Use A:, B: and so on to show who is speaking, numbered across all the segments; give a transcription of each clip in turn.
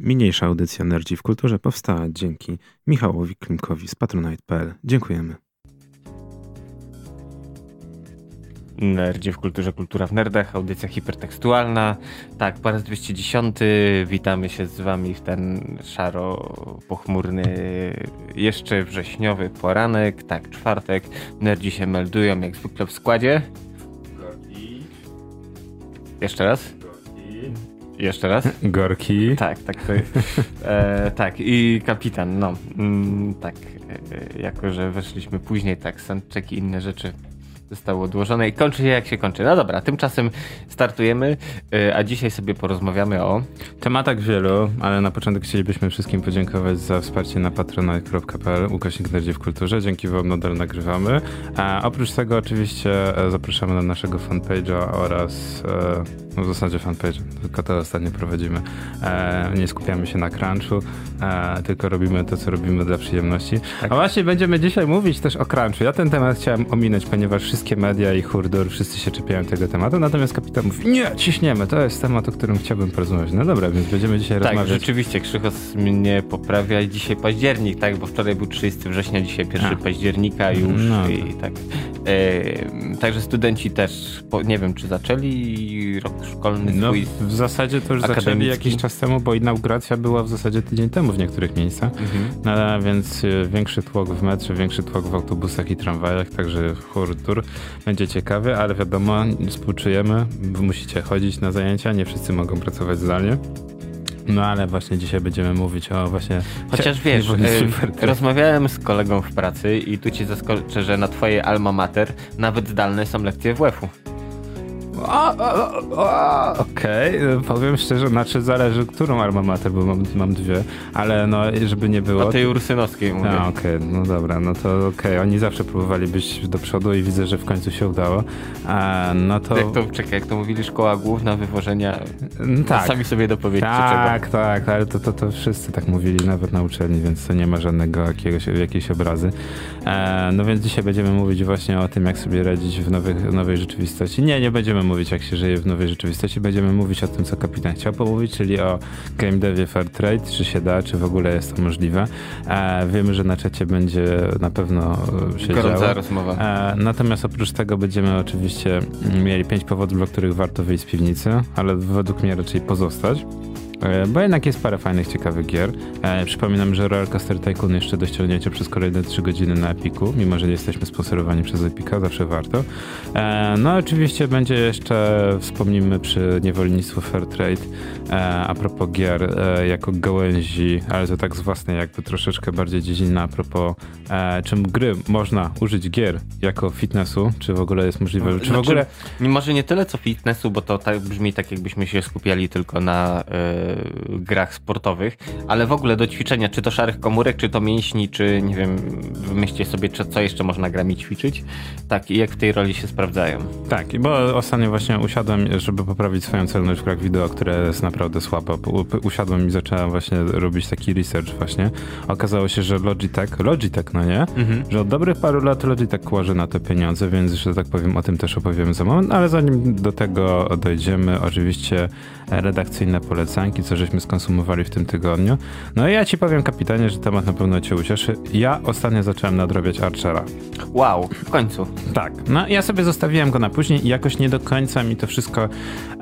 A: Mniejsza audycja Nerdzi w Kulturze powstała dzięki Michałowi Klimkowi z patronite.pl. Dziękujemy.
B: Nerdzi w kulturze, kultura w nerdach, audycja hipertekstualna. Tak, po raz 210 witamy się z wami w ten szaro-pochmurny, jeszcze wrześniowy poranek. Tak, czwartek. Nerdzi się meldują jak zwykle w składzie. Jeszcze raz? Jeszcze raz?
A: Gorki.
B: Tak, tak. To, e, tak, i kapitan, no. Mm, tak, e, jako że weszliśmy później, tak, soundcheck i inne rzeczy zostało odłożone i kończy się jak się kończy. No dobra, tymczasem startujemy, y, a dzisiaj sobie porozmawiamy o...
A: Tematach wielu, ale na początek chcielibyśmy wszystkim podziękować za wsparcie na patronite.pl ukośnik Nerdzi w Kulturze. Dzięki wam nadal nagrywamy. A oprócz tego oczywiście e, zapraszamy na naszego fanpage'a oraz e, no w zasadzie fanpage, tylko to ostatnio prowadzimy. E, nie skupiamy się na crunchu, tylko robimy to, co robimy dla przyjemności. Tak. A właśnie będziemy dzisiaj mówić też o crunchu. Ja ten temat chciałem ominąć, ponieważ wszyscy wszystkie media i hurdur, wszyscy się czepiają tego tematu, natomiast kapitan mówi, nie, ciśniemy, to jest temat, o którym chciałbym porozmawiać. No dobra, więc będziemy dzisiaj
B: tak,
A: rozmawiać.
B: Tak, rzeczywiście, Krzychos mnie poprawia i dzisiaj październik, tak, bo wczoraj był 30 września, dzisiaj 1 A. października już no. i tak. E, także studenci też, po, nie wiem, czy zaczęli rok szkolny
A: no,
B: swój
A: w zasadzie to już zaczęli jakiś czas temu, bo inauguracja była w zasadzie tydzień temu w niektórych miejscach, mhm. no, więc e, większy tłok w metrze, większy tłok w autobusach i tramwajach, także hurdur będzie ciekawy, ale wiadomo, współczujemy, musicie chodzić na zajęcia, nie wszyscy mogą pracować zdalnie. No ale właśnie dzisiaj będziemy mówić o właśnie...
B: Chociaż wiesz, y, rozmawiałem z kolegą w pracy i tu ci zaskoczę, że na twojej alma mater nawet zdalne są lekcje WF-u.
A: Okej, okay. powiem szczerze, znaczy zależy, którą alma mater, bo mam, mam dwie, ale no, żeby nie było...
B: O tej ursynowskiej mówię.
A: A, okej, okay. no dobra, no to okej, okay. oni zawsze próbowali być do przodu i widzę, że w końcu się udało. A, no to...
B: Jak to, czekaj, jak to mówili, szkoła główna wywożenia, no tak. sami sobie dopowiedzcie
A: Tak, czego. tak, ale to, to, to wszyscy tak mówili, nawet na uczelni, więc to nie ma żadnego jakiegoś, jakiejś obrazy. E, no więc dzisiaj będziemy mówić właśnie o tym, jak sobie radzić w nowych, nowej rzeczywistości. Nie, nie będziemy mówić, jak się żyje w nowej rzeczywistości. Będziemy mówić o tym, co kapitan chciał pomówić, czyli o game devie fair trade, czy się da, czy w ogóle jest to możliwe. E, wiemy, że na czacie będzie na pewno się Gorąca działo.
B: rozmowa. E,
A: natomiast oprócz tego będziemy oczywiście mieli pięć powodów, dla których warto wyjść z piwnicy, ale według mnie raczej pozostać. E, bo jednak jest parę fajnych, ciekawych gier. E, przypominam, że Rollercoaster Tycoon jeszcze do ściągnięcia przez kolejne 3 godziny na Epiku, mimo że nie jesteśmy sponsorowani przez Epika, zawsze warto. E, no oczywiście będzie jeszcze, wspomnimy przy niewolnictwu Fairtrade, a propos gier jako gałęzi, ale to tak z własnej jakby troszeczkę bardziej dziedziny a propos czym gry można użyć gier jako fitnessu, czy w ogóle jest możliwe, czy
B: znaczy,
A: w ogóle...
B: Może nie tyle co fitnessu, bo to tak brzmi tak jakbyśmy się skupiali tylko na grach sportowych, ale w ogóle do ćwiczenia, czy to szarych komórek, czy to mięśni, czy nie wiem, wymyślcie sobie, co jeszcze można grami ćwiczyć. Tak, i jak w tej roli się sprawdzają.
A: Tak, bo ostatnio właśnie usiadłem, żeby poprawić swoją celność w grach wideo, które jest naprawdę słaba. Usiadłem i zacząłem właśnie robić taki research właśnie. Okazało się, że Logitech, Logitech, no nie? Mhm. Że od dobrych paru lat Logitech łoży na te pieniądze, więc, że tak powiem, o tym też opowiemy za moment, ale zanim do tego dojdziemy, oczywiście redakcyjne polecanki, co żeśmy skonsumowali w tym tygodniu. No i ja ci powiem, kapitanie, że temat na pewno cię ucieszy. Ja ostatnio zacząłem nadrobiać Archera.
B: Wow, w końcu.
A: Tak. No ja sobie zostawiłem go na później i jakoś nie do końca mi to wszystko...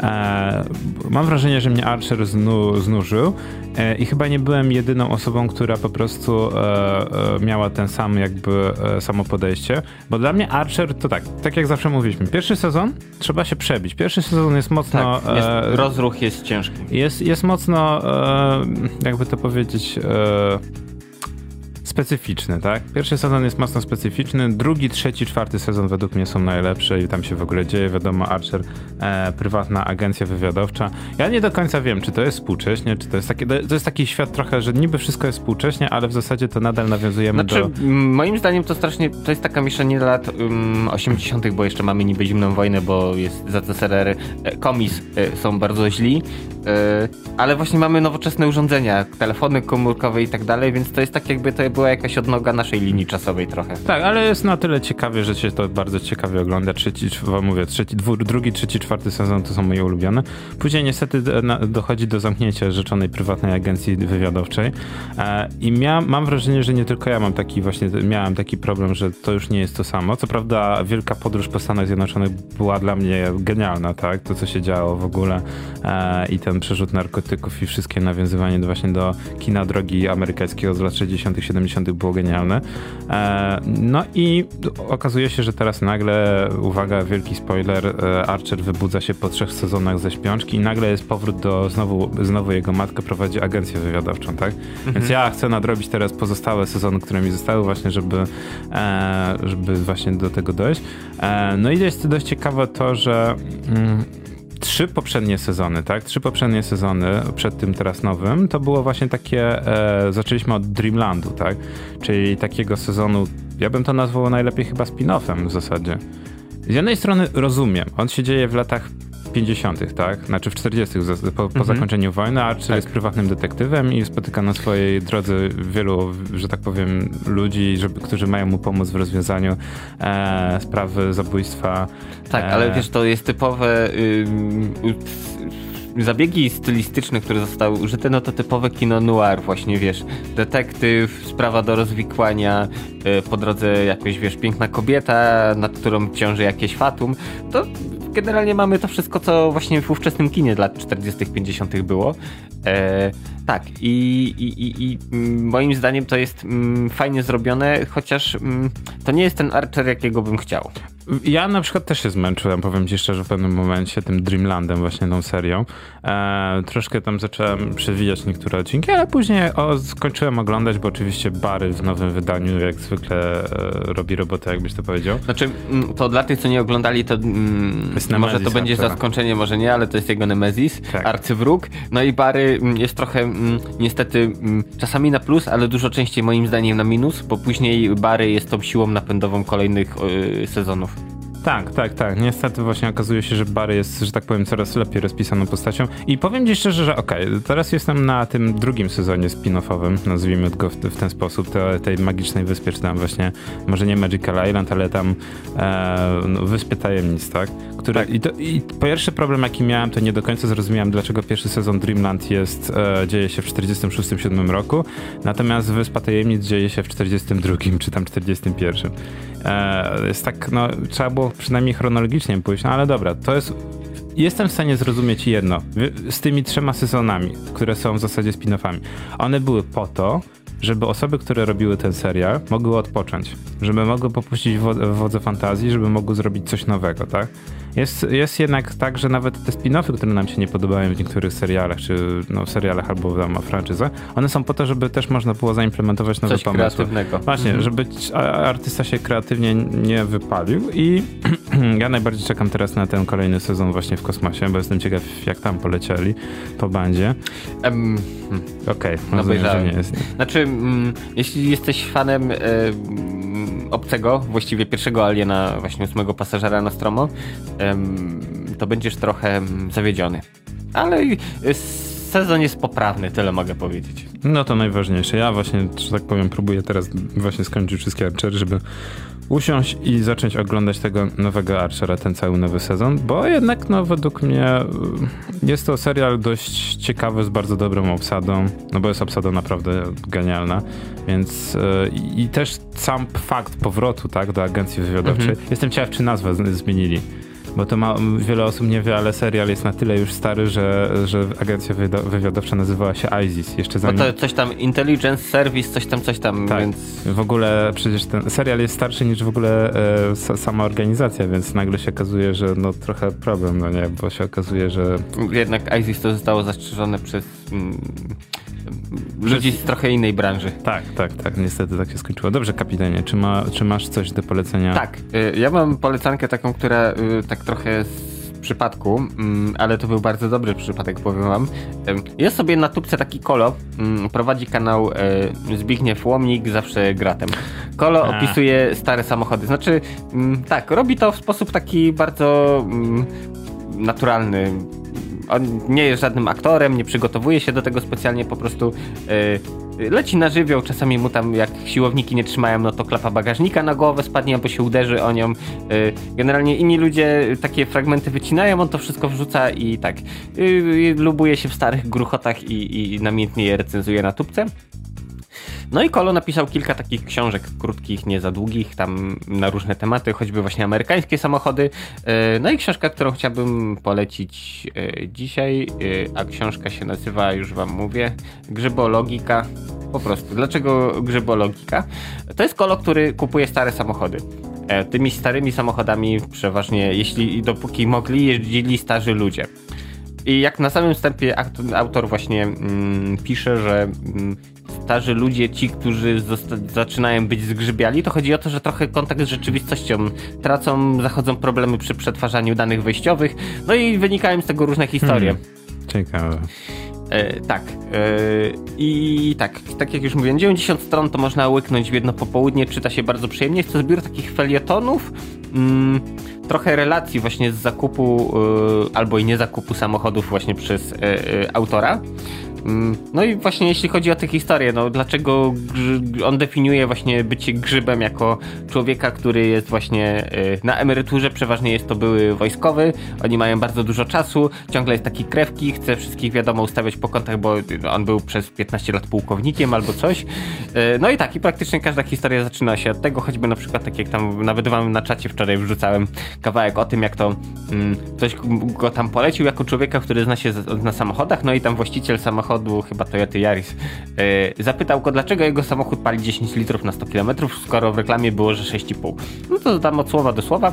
A: E, mam wrażenie, że mnie Archer znu, znużył e, i chyba nie byłem jedyną osobą, która po prostu e, e miała ten sam jakby e, samo podejście, bo dla mnie Archer to tak, tak jak zawsze mówiliśmy, pierwszy sezon trzeba się przebić. Pierwszy sezon jest mocno...
B: Tak, jest, e, rozruch jest ciężki.
A: Jest, jest mocno, jakby to powiedzieć, specyficzny, tak? Pierwszy sezon jest mocno specyficzny, drugi, trzeci, czwarty sezon według mnie są najlepsze i tam się w ogóle dzieje, wiadomo, Archer, e, prywatna agencja wywiadowcza. Ja nie do końca wiem, czy to jest współcześnie, czy to jest taki, to jest taki świat trochę, że niby wszystko jest współcześnie, ale w zasadzie to nadal nawiązujemy
B: znaczy,
A: do...
B: moim zdaniem to strasznie, to jest taka mieszanina lat um, 80., bo jeszcze mamy niby zimną wojnę, bo jest za CSRR, e, komis e, są bardzo źli, e, ale właśnie mamy nowoczesne urządzenia, telefony komórkowe i tak dalej, więc to jest tak jakby to była była jakaś odnoga naszej linii czasowej trochę.
A: Tak, ale jest na tyle ciekawie, że się to bardzo ciekawie ogląda. Trzeci, mówię, trzeci, dwu, drugi, trzeci, czwarty sezon to są moje ulubione. Później niestety dochodzi do zamknięcia rzeczonej prywatnej agencji wywiadowczej e, i mia, mam wrażenie, że nie tylko ja mam taki właśnie, miałem taki problem, że to już nie jest to samo. Co prawda wielka podróż po Stanach Zjednoczonych była dla mnie genialna, tak? To, co się działo w ogóle e, i ten przerzut narkotyków i wszystkie nawiązywanie właśnie do kina drogi amerykańskiego z lat 60 70 było genialne. E, no i okazuje się, że teraz nagle, uwaga, wielki spoiler, e, Archer wybudza się po trzech sezonach ze śpiączki i nagle jest powrót do, znowu, znowu jego matka prowadzi agencję wywiadowczą, tak? Mhm. Więc ja chcę nadrobić teraz pozostałe sezony, które mi zostały właśnie, żeby, e, żeby właśnie do tego dojść. No i jest dość ciekawe to, że mm, trzy poprzednie sezony, tak? Trzy poprzednie sezony przed tym teraz nowym, to było właśnie takie, e, zaczęliśmy od Dreamlandu, tak? Czyli takiego sezonu, ja bym to nazwał najlepiej chyba spin-offem w zasadzie. Z jednej strony rozumiem, on się dzieje w latach 50., tak? Znaczy w 40., po, po mhm. zakończeniu wojny. Archer tak. jest prywatnym detektywem i spotyka na swojej drodze wielu, że tak powiem, ludzi, żeby, którzy mają mu pomóc w rozwiązaniu e, sprawy zabójstwa.
B: Tak, e, ale wiesz, to jest typowe. Y, zabiegi stylistyczne, które zostały użyte, no to typowe kino noir właśnie, wiesz, detektyw, sprawa do rozwikłania, y, po drodze jakoś, wiesz, piękna kobieta, nad którą ciąży jakieś fatum, to generalnie mamy to wszystko, co właśnie w ówczesnym kinie lat 40., 50. było. E, tak, i, i, i, mm, moim zdaniem to jest mm, fajnie zrobione, chociaż mm, to nie jest ten Archer, jakiego bym chciał.
A: Ja na przykład też się zmęczyłem, powiem ci szczerze, w pewnym momencie tym Dreamlandem, właśnie tą serią. E, troszkę tam zacząłem przewijać niektóre odcinki, ale później o, skończyłem oglądać, bo oczywiście Bary w nowym wydaniu jak zwykle e, robi robotę, jakbyś to powiedział.
B: Znaczy, to dla tych, co nie oglądali, to może to będzie zaskoczenie, może nie, ale to jest jego Nemezis, tak. arcywróg. No i Bary jest trochę niestety czasami na plus, ale dużo częściej moim zdaniem na minus, bo później Bary jest tą siłą napędową kolejnych y, sezonów.
A: Tak, tak, tak. Niestety właśnie okazuje się, że Barry jest, że tak powiem, coraz lepiej rozpisaną postacią. I powiem ci szczerze, że okej, okay, teraz jestem na tym drugim sezonie spin-offowym, nazwijmy go w, w ten sposób, te, tej magicznej wyspie, czy tam właśnie, może nie Magical Island, ale tam e, no, Wyspy Tajemnic, tak? Które, tak. I, to, I pierwszy problem, jaki miałem, to nie do końca zrozumiałem, dlaczego pierwszy sezon Dreamland jest, e, dzieje się w 46-7 roku, natomiast Wyspa Tajemnic dzieje się w 42 czy tam 41. E, jest tak, no, trzeba było przynajmniej chronologicznie pójść, no ale dobra, to jest jestem w stanie zrozumieć jedno. Z tymi trzema sezonami, które są w zasadzie spin-offami. One były po to, żeby osoby, które robiły ten serial, mogły odpocząć. Żeby mogły popuścić wodze fantazji, żeby mogły zrobić coś nowego, tak? Jest, jest jednak tak, że nawet te spin-offy, które nam się nie podobają w niektórych serialach, czy no, w serialach albo w franczyzach, one są po to, żeby też można było zaimplementować nowe
B: Coś pomysły. kreatywnego.
A: Właśnie, mhm. żeby artysta się kreatywnie nie wypalił i ja najbardziej czekam teraz na ten kolejny sezon właśnie w kosmosie, bo jestem ciekaw, jak tam polecieli po bandzie. Um, Okej, okay, no że nie jest.
B: Znaczy, mm, jeśli jesteś fanem y, obcego, właściwie pierwszego aliena, właśnie ósmego pasażera na stromo, to będziesz trochę zawiedziony. Ale sezon jest poprawny, tyle mogę powiedzieć.
A: No to najważniejsze. Ja właśnie, że tak powiem, próbuję teraz właśnie skończyć wszystkie Archery, żeby usiąść i zacząć oglądać tego nowego Archera, ten cały nowy sezon, bo jednak no według mnie y, jest to serial dość ciekawy, z bardzo dobrą obsadą, no bo jest obsada naprawdę genialna, więc yy, i też sam fakt powrotu tak do agencji wywiadowczej, mhm. jestem ciekaw czy nazwę zmienili bo to ma, wiele osób nie wie, ale serial jest na tyle już stary, że, że agencja wywiadowcza nazywała się ISIS. Jeszcze zanim...
B: No to coś tam Intelligence Service, coś tam, coś tam,
A: tak.
B: więc...
A: W ogóle przecież ten serial jest starszy niż w ogóle e, sama organizacja, więc nagle się okazuje, że no trochę problem, no nie, bo się okazuje, że...
B: Jednak ISIS to zostało zastrzeżone przez... Mm, ludzi z trochę innej branży.
A: Tak, tak, tak. Niestety tak się skończyło. Dobrze, kapitanie, czy, ma, czy masz coś do polecenia?
B: Tak. Y, ja mam polecankę taką, która y, tak trochę z przypadku, mm, ale to był bardzo dobry przypadek, powiem wam. Jest sobie na tubce taki Kolo, mm, prowadzi kanał y, Zbigniew Łomnik, zawsze gratem. Kolo A. opisuje stare samochody. Znaczy, mm, tak, robi to w sposób taki bardzo naturalny, on nie jest żadnym aktorem, nie przygotowuje się do tego specjalnie, po prostu yy, leci na żywioł, czasami mu tam jak siłowniki nie trzymają, no to klapa bagażnika na głowę spadnie, albo się uderzy o nią. Yy, generalnie inni ludzie takie fragmenty wycinają, on to wszystko wrzuca i tak yy, lubuje się w starych gruchotach i, i namiętnie je recenzuje na tubce. No i Kolo napisał kilka takich książek krótkich, nie za długich, tam na różne tematy, choćby właśnie amerykańskie samochody. E, no i książka, którą chciałbym polecić e, dzisiaj, e, a książka się nazywa, już wam mówię, Grzybologika. Po prostu. Dlaczego grzybologika? To jest Kolo, który kupuje stare samochody. Tymi starymi samochodami przeważnie, jeśli dopóki mogli, jeździli starzy ludzie. I jak na samym wstępie autor właśnie mm, pisze, że mm, starzy ludzie, ci, którzy zaczynają być zgrzybiali, to chodzi o to, że trochę kontakt z rzeczywistością tracą, zachodzą problemy przy przetwarzaniu danych wejściowych, no i wynikają z tego różne historie. Hmm.
A: Ciekawe.
B: E, tak. E, I tak, tak jak już mówiłem, 90 stron to można łyknąć w jedno popołudnie, czyta się bardzo przyjemnie. Jest to zbiór takich felietonów, mm, trochę relacji właśnie z zakupu e, albo i nie zakupu samochodów właśnie przez e, e, autora. Mm, no i właśnie jeśli chodzi o tę historię, no dlaczego on definiuje właśnie bycie grzybem jako człowieka, który jest właśnie y, na emeryturze, przeważnie jest to były wojskowy, oni mają bardzo dużo czasu, ciągle jest taki krewki, chce wszystkich wiadomo ustawiać po kątach, bo on był przez 15 lat pułkownikiem albo coś. Y, no i tak, i praktycznie każda historia zaczyna się od tego, choćby na przykład tak jak tam nawet wam na czacie wczoraj wrzucałem kawałek o tym, jak to mm, ktoś go tam polecił jako człowieka, który zna się na samochodach, no i tam właściciel samochodu samochodu, chyba Toyota Yaris, yy, zapytał go, dlaczego jego samochód pali 10 litrów na 100 km, skoro w reklamie było, że 6,5. No to tam od słowa do słowa.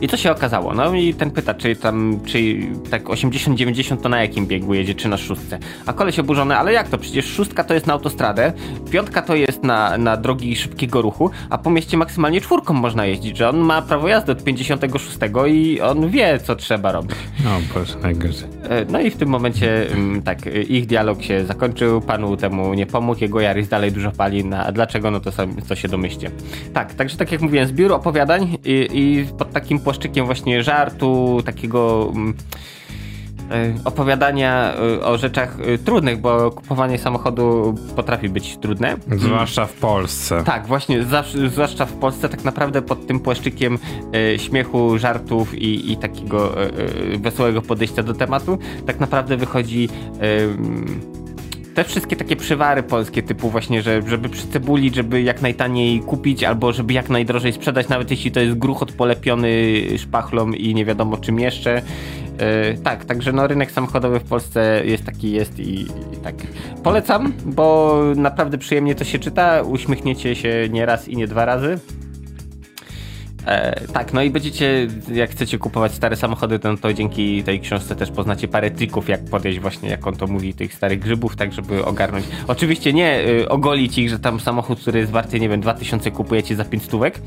B: I co się okazało? No i ten pyta, czy tam, czy tak 80-90 to na jakim biegu jedzie, czy na szóstce? A koleś oburzony, ale jak to? Przecież szóstka to jest na autostradę, piątka to jest na, na drogi szybkiego ruchu, a po mieście maksymalnie czwórką można jeździć, że on ma prawo jazdy od 56 i on wie, co trzeba robić.
A: No, Boże, najgorzej.
B: E, no i w tym momencie, mm, tak, ich dialog się zakończył, panu temu nie pomógł, jego Jaris dalej dużo pali, no, a dlaczego, no to, sam, to się domyślcie. Tak, także tak jak mówiłem, zbiór opowiadań i, i pod takim płaszczykiem właśnie żartu, takiego mm, e, opowiadania e, o rzeczach e, trudnych, bo kupowanie samochodu potrafi być trudne.
A: Zwłaszcza w Polsce.
B: Tak, właśnie, zwłaszcza w Polsce, tak naprawdę pod tym płaszczykiem śmiechu, żartów i, i takiego wesołego podejścia do tematu, tak naprawdę wychodzi te wszystkie takie przywary polskie, typu właśnie, że, żeby przycebulić, żeby jak najtaniej kupić, albo żeby jak najdrożej sprzedać, nawet jeśli to jest gruchot polepiony szpachlą i nie wiadomo czym jeszcze. Yy, tak, także no rynek samochodowy w Polsce jest taki jest i, i, tak. Polecam, bo naprawdę przyjemnie to się czyta, uśmiechniecie się nie raz i nie dwa razy. E, tak, no i będziecie, jak chcecie kupować stare samochody, to, to dzięki tej książce też poznacie parę trików, jak podejść właśnie, jak on to mówi, tych starych grzybów, tak żeby ogarnąć. Oczywiście nie y, ogolić ich, że tam samochód, który jest warty, nie wiem, 2000 kupujecie za 5 stówek,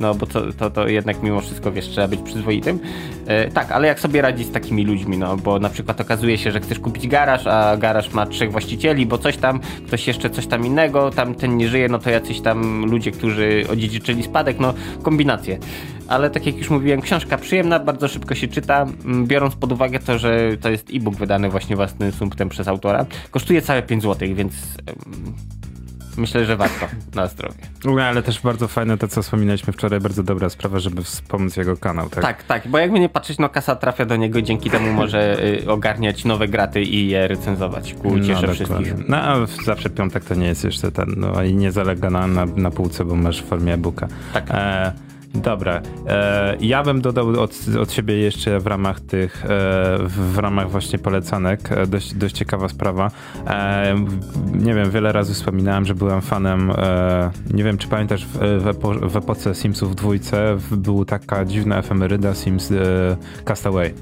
B: no bo to, to, to jednak mimo wszystko, wiesz, trzeba być przyzwoitym. E, tak, ale jak sobie radzić z takimi ludźmi, no bo na przykład okazuje się, że chcesz kupić garaż, a garaż ma trzech właścicieli, bo coś tam, ktoś jeszcze coś tam innego, tam ten nie żyje, no to jacyś tam ludzie, którzy odziedziczyli spadek, no kombinacje ale tak jak już mówiłem, książka przyjemna, bardzo szybko się czyta, biorąc pod uwagę to, że to jest e-book wydany właśnie własnym sumptem przez autora. Kosztuje całe 5 zł, więc myślę, że warto na zdrowie.
A: No, ale też bardzo fajne to, co wspominaliśmy wczoraj, bardzo dobra sprawa, żeby wspomóc jego kanał, tak?
B: Tak, tak, bo jakby nie patrzeć, no kasa trafia do niego, dzięki temu może y, ogarniać nowe graty i je recenzować ku no, ciesze wszystkich.
A: No a zawsze piątek to nie jest jeszcze ten, no i nie zalega na, na, na półce, bo masz w formie e-booka.
B: Tak. E
A: Dobra. E, ja bym dodał od, od siebie jeszcze w ramach tych, e, w ramach właśnie polecanek, e, dość, dość ciekawa sprawa. E, nie wiem, wiele razy wspominałem, że byłem fanem, e, nie wiem czy pamiętasz, w, w, epo, w epoce Simsów dwójce była taka dziwna efemeryda Sims e, Castaway.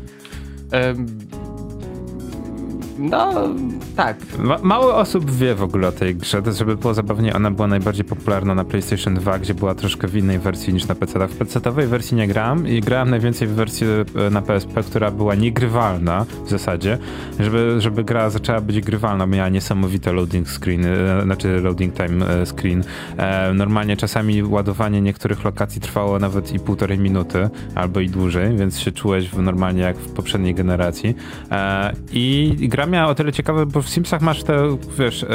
B: No, tak.
A: Ma mało osób wie w ogóle o tej grze, to żeby było zabawnie, ona była najbardziej popularna na PlayStation 2, gdzie była troszkę w innej wersji niż na PC. W PC-owej wersji nie grałem i grałem najwięcej w wersji e, na PSP, która była niegrywalna w zasadzie. Żeby, żeby gra zaczęła być grywalna, miała niesamowite loading screen, e, znaczy loading time e, screen. Normalnie czasami ładowanie niektórych lokacji trwało nawet i półtorej minuty, albo i dłużej, więc się czułeś normalnie jak w poprzedniej generacji. I gra miała o tyle ciekawe, bo w Simsach masz te, wiesz,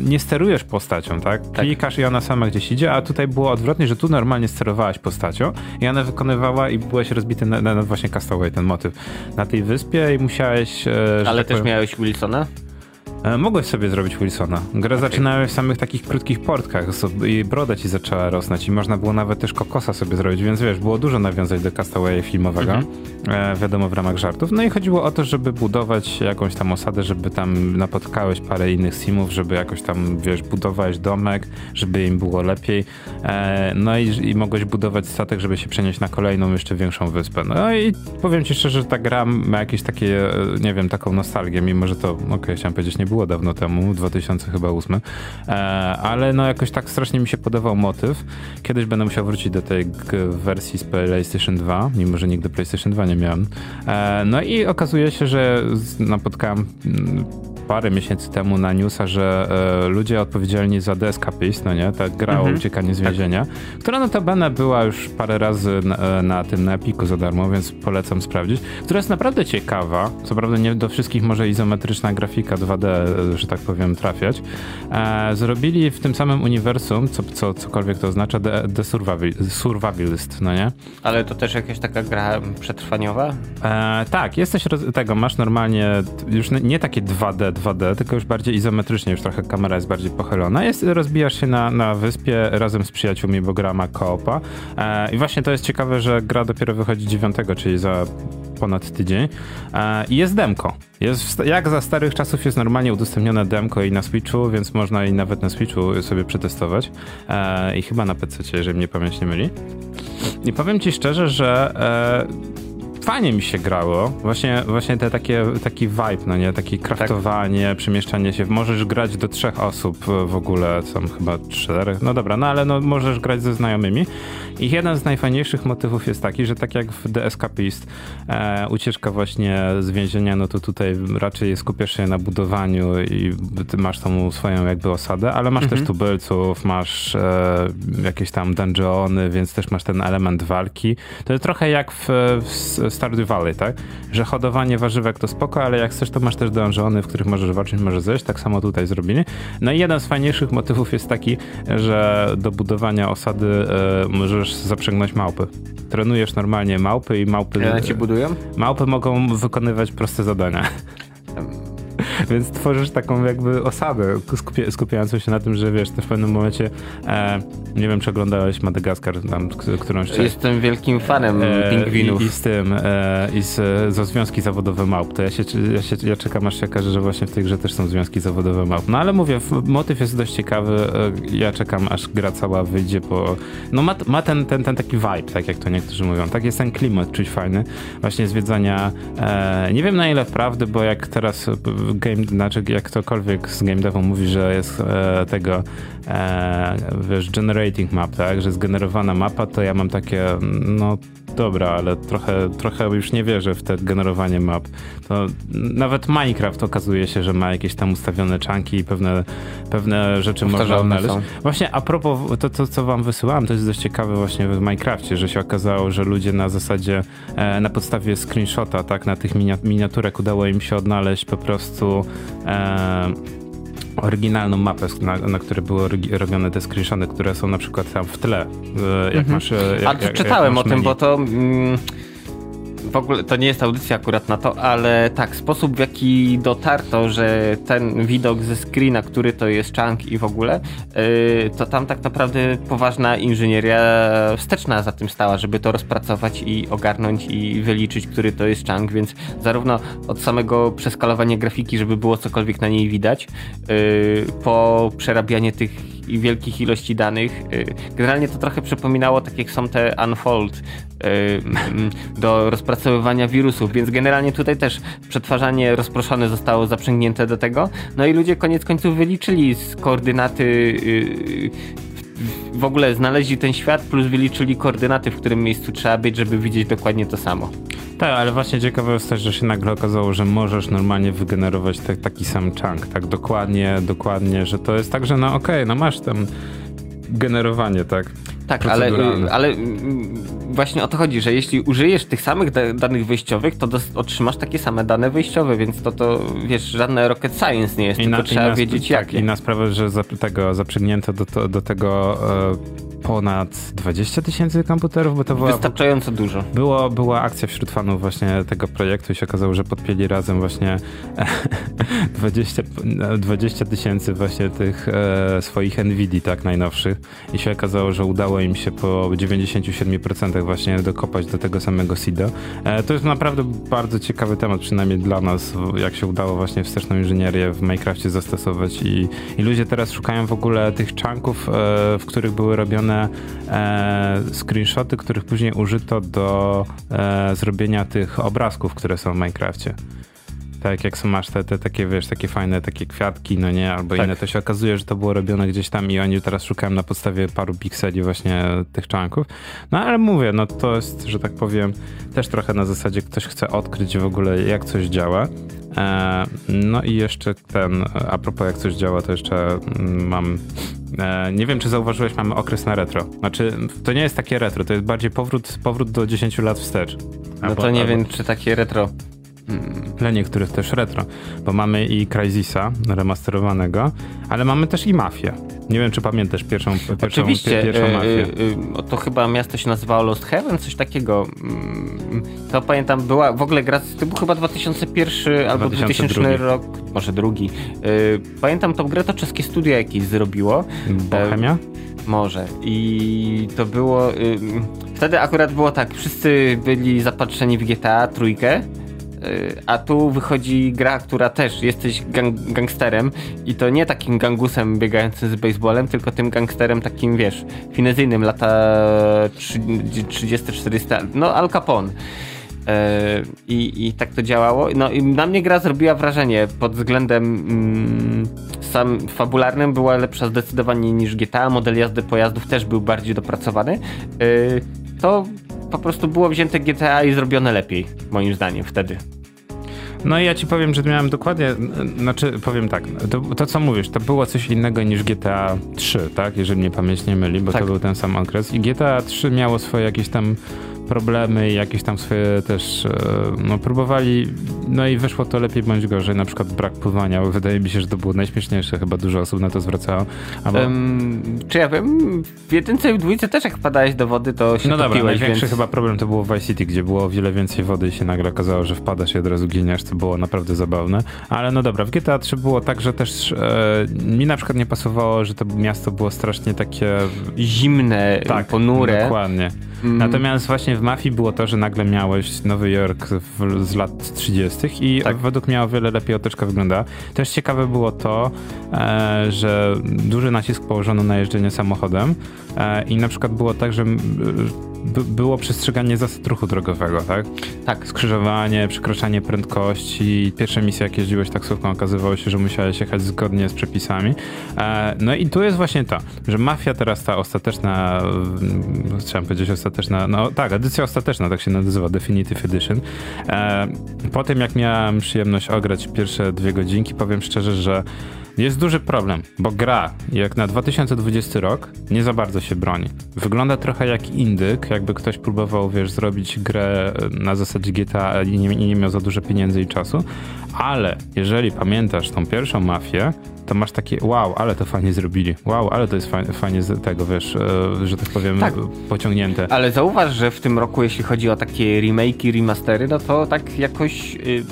A: nie sterujesz postacią, tak? tak? Klikasz i ona sama gdzieś idzie, a tutaj było odwrotnie, że tu normalnie sterowałeś postacią i ona wykonywała i byłeś rozbity na, na, na właśnie Castaway, ten motyw, na tej wyspie i musiałeś...
B: E, Ale tak też powiem, miałeś Wilsona?
A: E, mogłeś sobie zrobić Wilsona. Grę okay. zaczynałeś w samych takich krótkich portkach i broda ci zaczęła rosnąć i można było nawet też kokosa sobie zrobić, więc wiesz, było dużo nawiązań do Castaway filmowego, mm -hmm. wiadomo w ramach żartów. No i chodziło o to, żeby budować jakąś tam osadę, żeby tam napotkałeś parę innych simów, żeby jakoś tam, wiesz, budowałeś domek, żeby im było lepiej. E, no i, i mogłeś budować statek, żeby się przenieść na kolejną, jeszcze większą wyspę. No i powiem ci szczerze, że ta gra ma jakieś takie, nie wiem, taką nostalgię, mimo że to, okej, okay, chciałem powiedzieć, nie było dawno temu, 2008, e, ale no jakoś tak strasznie mi się podobał motyw. Kiedyś będę musiał wrócić do tej wersji z PlayStation 2, mimo że nigdy PlayStation 2 nie miałem. E, no i okazuje się, że napotkałem mm, parę miesięcy temu na newsa, że e, ludzie odpowiedzialni za The Escapist, no nie, ta gra mhm. o uciekanie z tak. więzienia, tak. która notabene była już parę razy na, na tym, na Epiku za darmo, więc polecam sprawdzić, która jest naprawdę ciekawa, co prawda nie do wszystkich może izometryczna grafika 2D, że tak powiem, trafiać. E, zrobili w tym samym uniwersum, co, co, cokolwiek to oznacza, The, the survival, Survivalist, no nie?
B: Ale to też jakaś taka gra przetrwaniowa?
A: E, tak, jesteś tego, masz normalnie już nie takie 2D, 2D, tylko już bardziej izometrycznie, już trochę kamera jest bardziej pochylona. Jest, rozbijasz się na, na wyspie razem z przyjaciółmi, bo gra ma koopa. E, I właśnie to jest ciekawe, że gra dopiero wychodzi 9, czyli za ponad tydzień. E, I jest demko. Jest, jak za starych czasów jest normalnie udostępnione demko i na Switchu, więc można i nawet na Switchu sobie przetestować. E, I chyba na PC, jeżeli mnie pamięć nie myli. I powiem ci szczerze, że e, fajnie mi się grało. Właśnie, właśnie te takie, taki vibe, no nie? Takie kraftowanie, tak. przemieszczanie się. Możesz grać do trzech osób w ogóle, są chyba czterech. No dobra, no ale no, możesz grać ze znajomymi. I jeden z najfajniejszych motywów jest taki, że tak jak w The Escapist e, ucieczka właśnie z więzienia, no to tutaj raczej skupiasz się na budowaniu i masz tą swoją jakby osadę, ale masz mhm. też tubylców, masz e, jakieś tam dungeony, więc też masz ten element walki. To jest trochę jak w, w Stardew Valley, tak? Że hodowanie warzywek to spoko, ale jak chcesz, to masz też dungeony, w których możesz walczyć, możesz zejść. Tak samo tutaj zrobili. No i jeden z fajniejszych motywów jest taki, że do budowania osady e, możesz zaprzęgnąć małpy. Trenujesz normalnie małpy i małpy...
B: Ja ci budują?
A: Małpy mogą wykonywać proste zadania. Więc tworzysz taką jakby osadę skupia, skupiającą się na tym, że wiesz, ty w pewnym momencie e, nie wiem, czy oglądałeś Madagaskar tam którąś część.
B: Jestem wielkim fanem e, pingwinów.
A: I, I, z tym, e, i z, ze związki zawodowe małp. To ja się, ja się ja czekam aż się okaże, że właśnie w tej grze też są związki zawodowe małp. No ale mówię, motyw jest dość ciekawy. E, ja czekam aż gra cała wyjdzie, bo no ma, ma ten, ten, ten taki vibe, tak jak to niektórzy mówią. Tak jest ten klimat czuć fajny. Właśnie zwiedzania, e, nie wiem na ile wprawdy, bo jak teraz game, znaczy jak ktokolwiek z game devu mówi, że jest e, tego e, wiesz, generating map, tak, że zgenerowana mapa, to ja mam takie, no dobra, ale trochę, trochę już nie wierzę w te generowanie map. To nawet Minecraft okazuje się, że ma jakieś tam ustawione czanki i pewne, pewne rzeczy można odnaleźć. Właśnie a propos, to, to co wam wysyłałem, to jest dość ciekawe właśnie w Minecrafcie, że się okazało, że ludzie na zasadzie, e, na podstawie screenshota, tak, na tych miniaturek udało im się odnaleźć po prostu e, oryginalną mapę, na, na której były robione te screenshoty, które są na przykład tam w tle. E, jak mhm. masz. E, jak,
B: A jak, czytałem jak o tym, bo to. Mm w ogóle to nie jest audycja akurat na to, ale tak, sposób w jaki dotarto, że ten widok ze screena, który to jest chunk i w ogóle, yy, to tam tak naprawdę poważna inżynieria wsteczna za tym stała, żeby to rozpracować i ogarnąć i wyliczyć, który to jest chunk, więc zarówno od samego przeskalowania grafiki, żeby było cokolwiek na niej widać, yy, po przerabianie tych wielkich ilości danych. Y, generalnie to trochę przypominało tak jak są te Unfold do rozpracowywania wirusów, więc generalnie tutaj też przetwarzanie rozproszone zostało zaprzęgnięte do tego. No i ludzie koniec końców wyliczyli z koordynaty y, w ogóle znaleźli ten świat, plus wyliczyli koordynaty, w którym miejscu trzeba być, żeby widzieć dokładnie to samo.
A: Tak, ale właśnie ciekawe jest też, że się nagle okazało, że możesz normalnie wygenerować te, taki sam chunk, tak dokładnie, dokładnie, że to jest tak, że no okej, okay, no masz tam generowanie, tak?
B: Tak, ale, ale mm, właśnie o to chodzi, że jeśli użyjesz tych samych da danych wyjściowych, to otrzymasz takie same dane wyjściowe, więc to to, wiesz, żadne rocket science nie jest, I tylko na, trzeba wiedzieć tak, jakie.
A: Inna sprawa, że za, tego zaprzęgnięto do, to, do tego e, ponad 20 tysięcy komputerów, bo to
B: była... Wystarczająco dużo.
A: Było, była akcja wśród fanów właśnie tego projektu i się okazało, że podpięli razem właśnie 20 20 tysięcy właśnie tych e, swoich NVIDII, tak, najnowszych i się okazało, że udało im się po 97% właśnie dokopać do tego samego SIDA. E, to jest naprawdę bardzo ciekawy temat, przynajmniej dla nas, jak się udało właśnie wsteczną inżynierię w Minecrafcie zastosować i, i ludzie teraz szukają w ogóle tych chunków, e, w których były robione e, screenshoty, których później użyto do e, zrobienia tych obrazków, które są w Minecrafcie. Tak, jak masz te, te takie, wiesz, takie fajne takie kwiatki, no nie, albo tak. inne, to się okazuje, że to było robione gdzieś tam i oni teraz szukają na podstawie paru pikseli właśnie tych czanków. No ale mówię, no to jest, że tak powiem, też trochę na zasadzie ktoś chce odkryć w ogóle jak coś działa. E, no i jeszcze ten, a propos jak coś działa, to jeszcze mm, mam e, nie wiem, czy zauważyłeś, mamy okres na retro. Znaczy, to nie jest takie retro, to jest bardziej powrót, powrót do 10 lat wstecz.
B: No to nie albo... wiem, czy takie retro
A: dla niektórych też retro, bo mamy i Crysisa remasterowanego, ale mamy też i Mafię. Nie wiem, czy pamiętasz pierwszą, pierwszą,
B: Oczywiście,
A: pierwszą
B: y,
A: Mafię.
B: Yy, to chyba miasto się nazywało Lost Heaven, coś takiego. Mm, to pamiętam, była w ogóle gra, to był chyba 2001 albo 2000 rok, może drugi. Yy, pamiętam tą grę, to czeskie studio jakieś zrobiło.
A: Bohemia?
B: Może. I to było. Wtedy akurat było tak, wszyscy byli zapatrzeni w GTA trójkę a tu wychodzi gra, która też jesteś gang gangsterem i to nie takim gangusem biegającym z baseballem, tylko tym gangsterem takim, wiesz, finezyjnym, lata 30-40, no Al Capone. E, I, I tak to działało. No i na mnie gra zrobiła wrażenie pod względem mm, sam fabularnym była lepsza zdecydowanie niż GTA. Model jazdy pojazdów też był bardziej dopracowany. E, to po prostu było wzięte GTA i zrobione lepiej, moim zdaniem wtedy.
A: No i ja ci powiem, że miałem dokładnie, znaczy powiem tak, to, to, co mówisz, to było coś innego niż GTA 3, tak? Jeżeli mnie pamięć nie myli, bo tak. to był ten sam okres. I GTA 3 miało swoje jakieś tam problemy i jakieś tam swoje też, e, no próbowali, no i wyszło to lepiej bądź gorzej, na przykład brak pływania, wydaje mi się, że to było najśmieszniejsze, chyba dużo osób na to zwracało.
B: Albo... Um, czy ja wiem, w jedynce i w dwójce też jak wpadałeś do wody, to się
A: No dobra, największy
B: więc...
A: chyba problem to było w Vice City, gdzie było o wiele więcej wody i się nagle okazało, że wpadasz i od razu giniesz, to było naprawdę zabawne, ale no dobra, w GTA 3 było tak, że też e, mi na przykład nie pasowało, że to miasto było strasznie takie...
B: Zimne, tak, ponure.
A: dokładnie. Mm. Natomiast właśnie w Mafii było to, że nagle miałeś Nowy Jork w, z lat 30. i tak. według mnie o wiele lepiej otoczka wygląda. Też ciekawe było to, e, że duży nacisk położono na jeżdżenie samochodem e, i na przykład było tak, że było przestrzeganie zasad ruchu drogowego, tak?
B: Tak.
A: Skrzyżowanie, przekroczanie prędkości. Pierwsze misje, jak jeździłeś taksówką, okazywało się, że musiałeś jechać zgodnie z przepisami. E, no i tu jest właśnie to, że mafia teraz ta ostateczna, chciałem powiedzieć ostateczna, no tak, edycja ostateczna, tak się nazywa, Definitive Edition. E, po tym, jak miałem przyjemność ograć pierwsze dwie godzinki, powiem szczerze, że jest duży problem, bo gra, jak na 2020 rok, nie za bardzo się broni. Wygląda trochę jak indyk, jakby ktoś próbował, wiesz, zrobić grę na zasadzie GTA i nie, nie miał za dużo pieniędzy i czasu, ale jeżeli pamiętasz tą pierwszą mafię, to masz takie wow, ale to fajnie zrobili. Wow, ale to jest fajnie, fajnie z tego, wiesz, e, że tak powiem, tak. pociągnięte.
B: Ale zauważ, że w tym roku, jeśli chodzi o takie remake'i, remastery, no to tak jakoś... Yy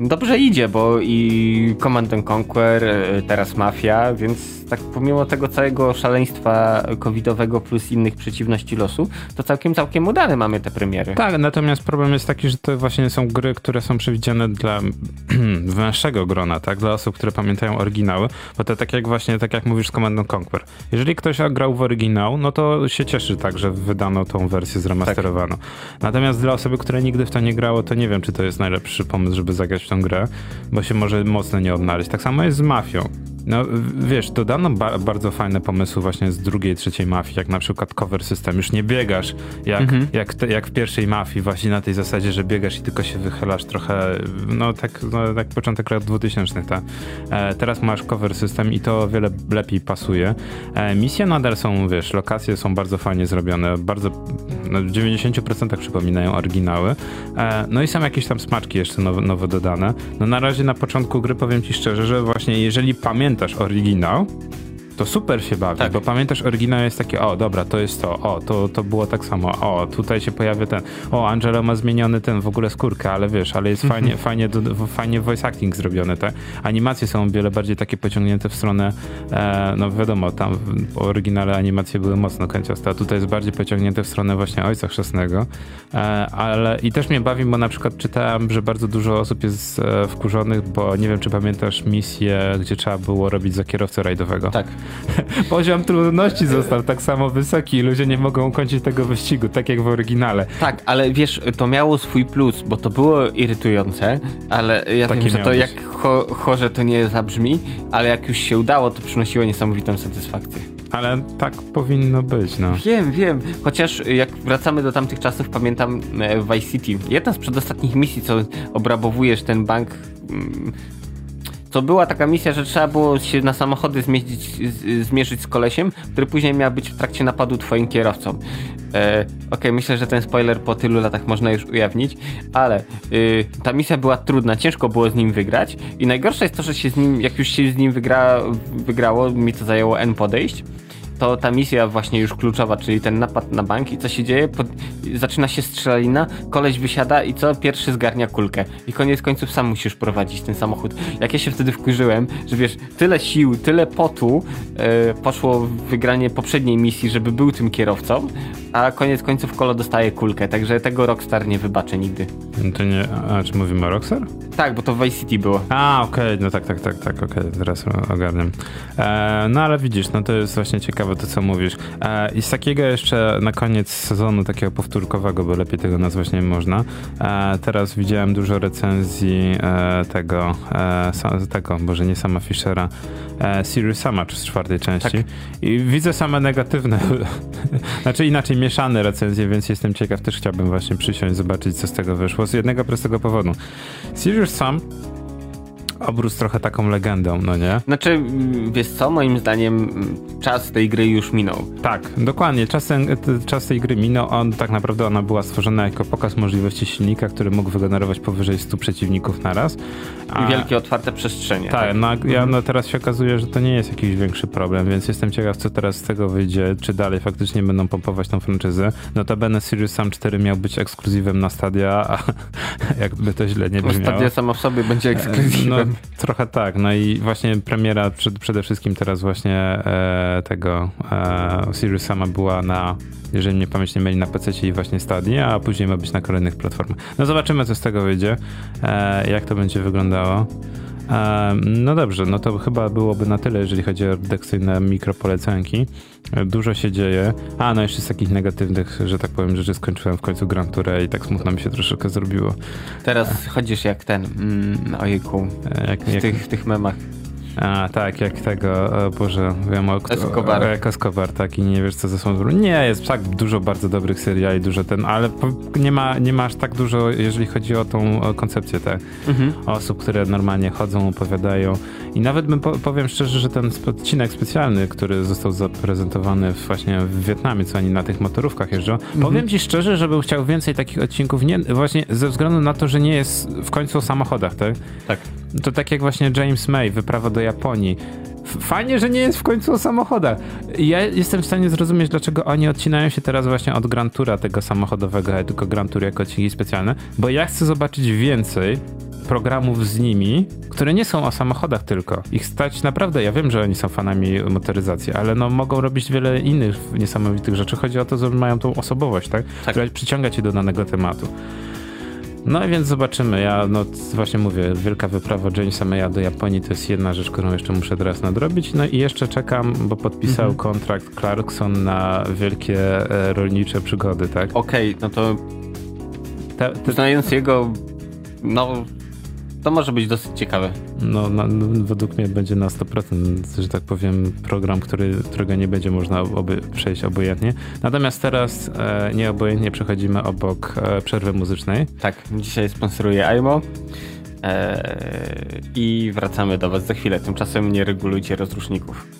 B: dobrze idzie, bo i Command Conquer, e, teraz Mafia, więc tak pomimo tego całego szaleństwa covidowego plus innych przeciwności losu, to całkiem, całkiem udane mamy te premiery.
A: Tak, natomiast problem jest taki, że to właśnie są gry, które są przewidziane dla węższego grona, tak? Dla osób, które pamiętają oryginały, bo to tak jak właśnie, tak jak mówisz z Command Conquer. Jeżeli ktoś grał w oryginał, no to się cieszy tak, że wydano tą wersję zremasterowaną. Tak. Natomiast dla osoby, które nigdy w to nie grało, to nie wiem, czy to jest najlepszy pomysł, żeby zagrać w tą grę, bo się może mocno nie odnaleźć. Tak samo jest z Mafią. No wiesz, dodano ba bardzo fajne pomysły właśnie z drugiej, trzeciej mafii, jak na przykład cover system. Już nie biegasz jak, mhm. jak, te, jak w pierwszej mafii, właśnie na tej zasadzie, że biegasz i tylko się wychylasz trochę, no tak, no, tak początek lat 2000, tak. E, teraz masz cover system i to o wiele lepiej pasuje. E, misje nadal są, wiesz, lokacje są bardzo fajnie zrobione, bardzo, no, w 90% przypominają oryginały. E, no i są jakieś tam smaczki jeszcze nowe, nowe dodane. No na razie na początku gry powiem ci szczerze, że właśnie jeżeli pamiętasz pamiętasz oryginał, to super się bawi, tak. bo pamiętasz, oryginał jest taki, o dobra, to jest to, o, to, to było tak samo, o, tutaj się pojawia ten, o, Angelo ma zmieniony ten w ogóle skórkę, ale wiesz, ale jest fajnie, mhm. fajnie, fajnie voice acting zrobione, tak? Animacje są o wiele bardziej takie pociągnięte w stronę, e, no wiadomo, tam w oryginale animacje były mocno kęciaste, a tutaj jest bardziej pociągnięte w stronę właśnie Ojca Chrzestnego, e, ale i też mnie bawi, bo na przykład czytałem, że bardzo dużo osób jest e, wkurzonych, bo nie wiem, czy pamiętasz misję, gdzie trzeba było robić za kierowcę rajdowego.
B: Tak.
A: Poziom trudności został tak samo wysoki i ludzie nie mogą ukończyć tego wyścigu, tak jak w oryginale.
B: Tak, ale wiesz, to miało swój plus, bo to było irytujące, ale ja Takie wiem, że to jak cho chorze to nie zabrzmi, ale jak już się udało, to przynosiło niesamowitą satysfakcję.
A: Ale tak powinno być, no.
B: Wiem, wiem. Chociaż jak wracamy do tamtych czasów, pamiętam e, Vice City. Jedna z przedostatnich misji, co obrabowujesz ten bank mm, to była taka misja, że trzeba było się na samochody zmierzyć, zmierzyć z kolesiem, który później miał być w trakcie napadu twoim kierowcą. E, okay, myślę, że ten spoiler po tylu latach można już ujawnić, ale y, ta misja była trudna, ciężko było z nim wygrać i najgorsze jest to, że się z nim, jak już się z nim wygra, wygrało, mi to zajęło N podejść, to ta misja właśnie już kluczowa, czyli ten napad na bank i co się dzieje? Pod... zaczyna się strzelanina, koleś wysiada i co? Pierwszy zgarnia kulkę. I koniec końców sam musisz prowadzić ten samochód. Jak ja się wtedy wkurzyłem, że wiesz, tyle sił, tyle potu yy, poszło w wygranie poprzedniej misji, żeby był tym kierowcą, a koniec końców Kolo dostaje kulkę, także tego Rockstar nie wybaczę nigdy.
A: No to nie, a czy mówimy o Rockstar?
B: Tak, bo to w Vice City było.
A: A, okej, okay, no tak, tak, tak, tak, okej, okay, teraz ogarniam. E, no ale widzisz, no to jest właśnie ciekawe to, co mówisz. E, I z takiego jeszcze na koniec sezonu, takiego powtórkowego, bo lepiej tego nazwać nie można, e, teraz widziałem dużo recenzji e, tego, e, tego, może nie sama Fischera, e, Sirius Sama z czwartej części. Tak. I widzę same negatywne, znaczy inaczej mieszane recenzje, więc jestem ciekaw, też chciałbym właśnie przysiąść, zobaczyć, co z tego wyszło. Z jednego prostego powodu. Sirius Sam obrósł trochę taką legendą, no nie?
B: Znaczy, wiesz co, moim zdaniem czas tej gry już minął.
A: Tak, dokładnie, czas, ten, czas tej gry minął, on tak naprawdę ona była stworzona jako pokaz możliwości silnika, który mógł wygenerować powyżej 100 przeciwników naraz.
B: A... I wielkie otwarte przestrzenie.
A: Tak, tak? No, ja, no teraz się okazuje, że to nie jest jakiś większy problem, więc jestem ciekaw, co teraz z tego wyjdzie, czy dalej faktycznie będą pompować tą franczyzę. Notabene Sirius Sam 4 miał być ekskluzywem na Stadia, a jakby to źle nie brzmiało.
B: Stadia sama w sobie będzie ekskluzywem.
A: Trochę tak, no i właśnie premiera przed, przede wszystkim teraz właśnie e, tego e, Sirius sama była na, jeżeli mnie pamięć nie myli, na PC i właśnie Stadia, a później ma być na kolejnych platformach. No zobaczymy, co z tego wyjdzie, e, jak to będzie wyglądało. No dobrze, no to chyba byłoby na tyle, jeżeli chodzi o redakcyjne mikropolecanki. Dużo się dzieje. A, no jeszcze z takich negatywnych, że tak powiem, rzeczy skończyłem w końcu Grand Tourę i tak smutno mi się troszeczkę zrobiło.
B: Teraz chodzisz jak ten, mm, ojejku, jak, w, jak... Tych, w tych memach.
A: A, tak, jak tego, o Boże, wiem o...
B: Escobar.
A: Jak Escobar, tak, i nie wiesz, co ze sobą Nie, jest tak dużo bardzo dobrych seriali, dużo ten, ale nie ma, nie ma aż tak dużo, jeżeli chodzi o tą o koncepcję, tak, mhm. osób, które normalnie chodzą, opowiadają i nawet bym, po, powiem szczerze, że ten odcinek specjalny, który został zaprezentowany właśnie w Wietnamie, co oni na tych motorówkach jeżdżą, mhm. powiem ci szczerze, że bym chciał więcej takich odcinków, nie, właśnie ze względu na to, że nie jest w końcu o samochodach, tak?
B: Tak.
A: To tak jak właśnie James May, wyprawa do Japonii. Fajnie, że nie jest w końcu o samochodach. Ja jestem w stanie zrozumieć, dlaczego oni odcinają się teraz właśnie od Grand Toura tego samochodowego, tylko Grand Tour jako odcinki specjalne, bo ja chcę zobaczyć więcej programów z nimi, które nie są o samochodach tylko. Ich stać naprawdę, ja wiem, że oni są fanami motoryzacji, ale no mogą robić wiele innych niesamowitych rzeczy. Chodzi o to, że mają tą osobowość, tak? tak. Która przyciąga cię do danego tematu. No i więc zobaczymy. Ja no właśnie mówię, wielka wyprawa Jamesa Maya do Japonii to jest jedna rzecz, którą jeszcze muszę teraz nadrobić. No i jeszcze czekam, bo podpisał mhm. kontrakt Clarkson na wielkie e, rolnicze przygody, tak?
B: Okej, okay, no to te, te... znając jego no to może być dosyć ciekawe.
A: No, no, według mnie będzie na 100%, że tak powiem, program, który, którego nie będzie można oby, przejść obojętnie. Natomiast teraz e, nieobojętnie przechodzimy obok e, przerwy muzycznej.
B: Tak, dzisiaj sponsoruje AIMO. E, I wracamy do Was za chwilę. Tymczasem nie regulujcie rozruszników.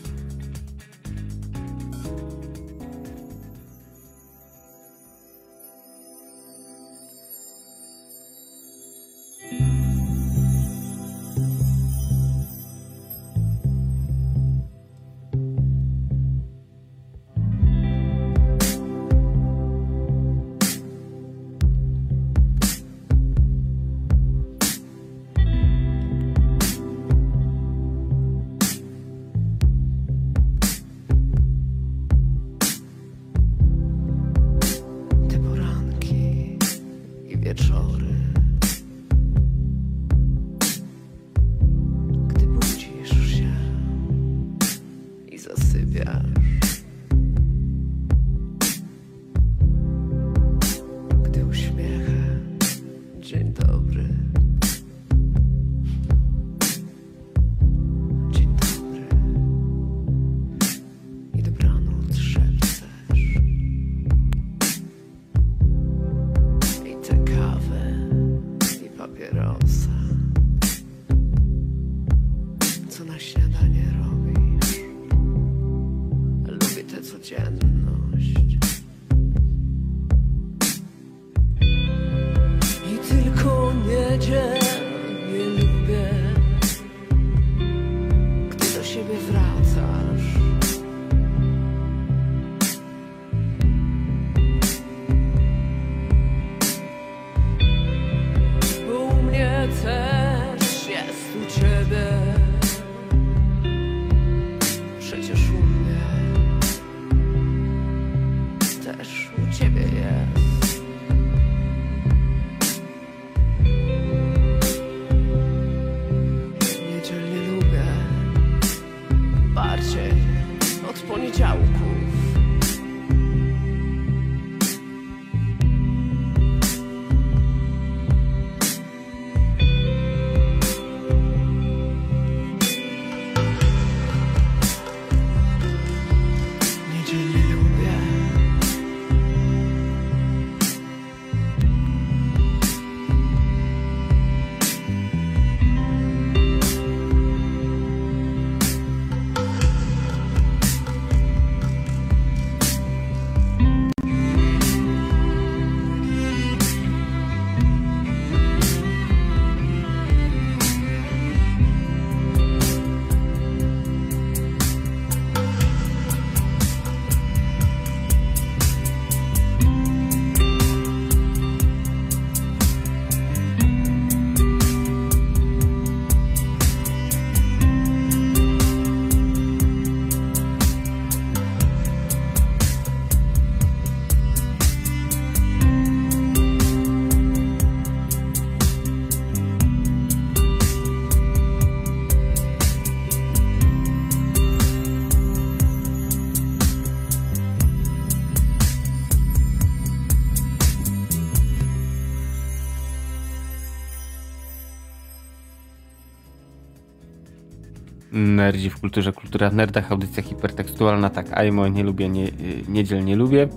B: Nerdzi w kulturze, kultura w nerdach, audycja hipertekstualna, tak, AIMO, nie lubię, nie, niedziel nie lubię.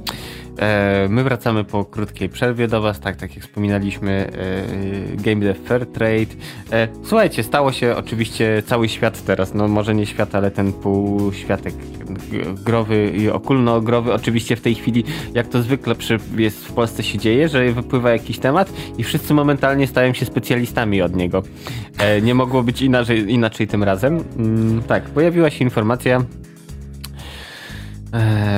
B: E, my wracamy po krótkiej przerwie do Was, tak, tak jak wspominaliśmy, e, Game Dev Fair Trade. E, słuchajcie, stało się oczywiście cały świat teraz, no może nie świat, ale ten półświatek growy i okulno-growy. Oczywiście w tej chwili, jak to zwykle jest w Polsce się dzieje, że wypływa jakiś temat i wszyscy momentalnie stają się specjalistami od niego. nie mogło być inaczej, inaczej tym razem. Mm, tak, pojawiła się informacja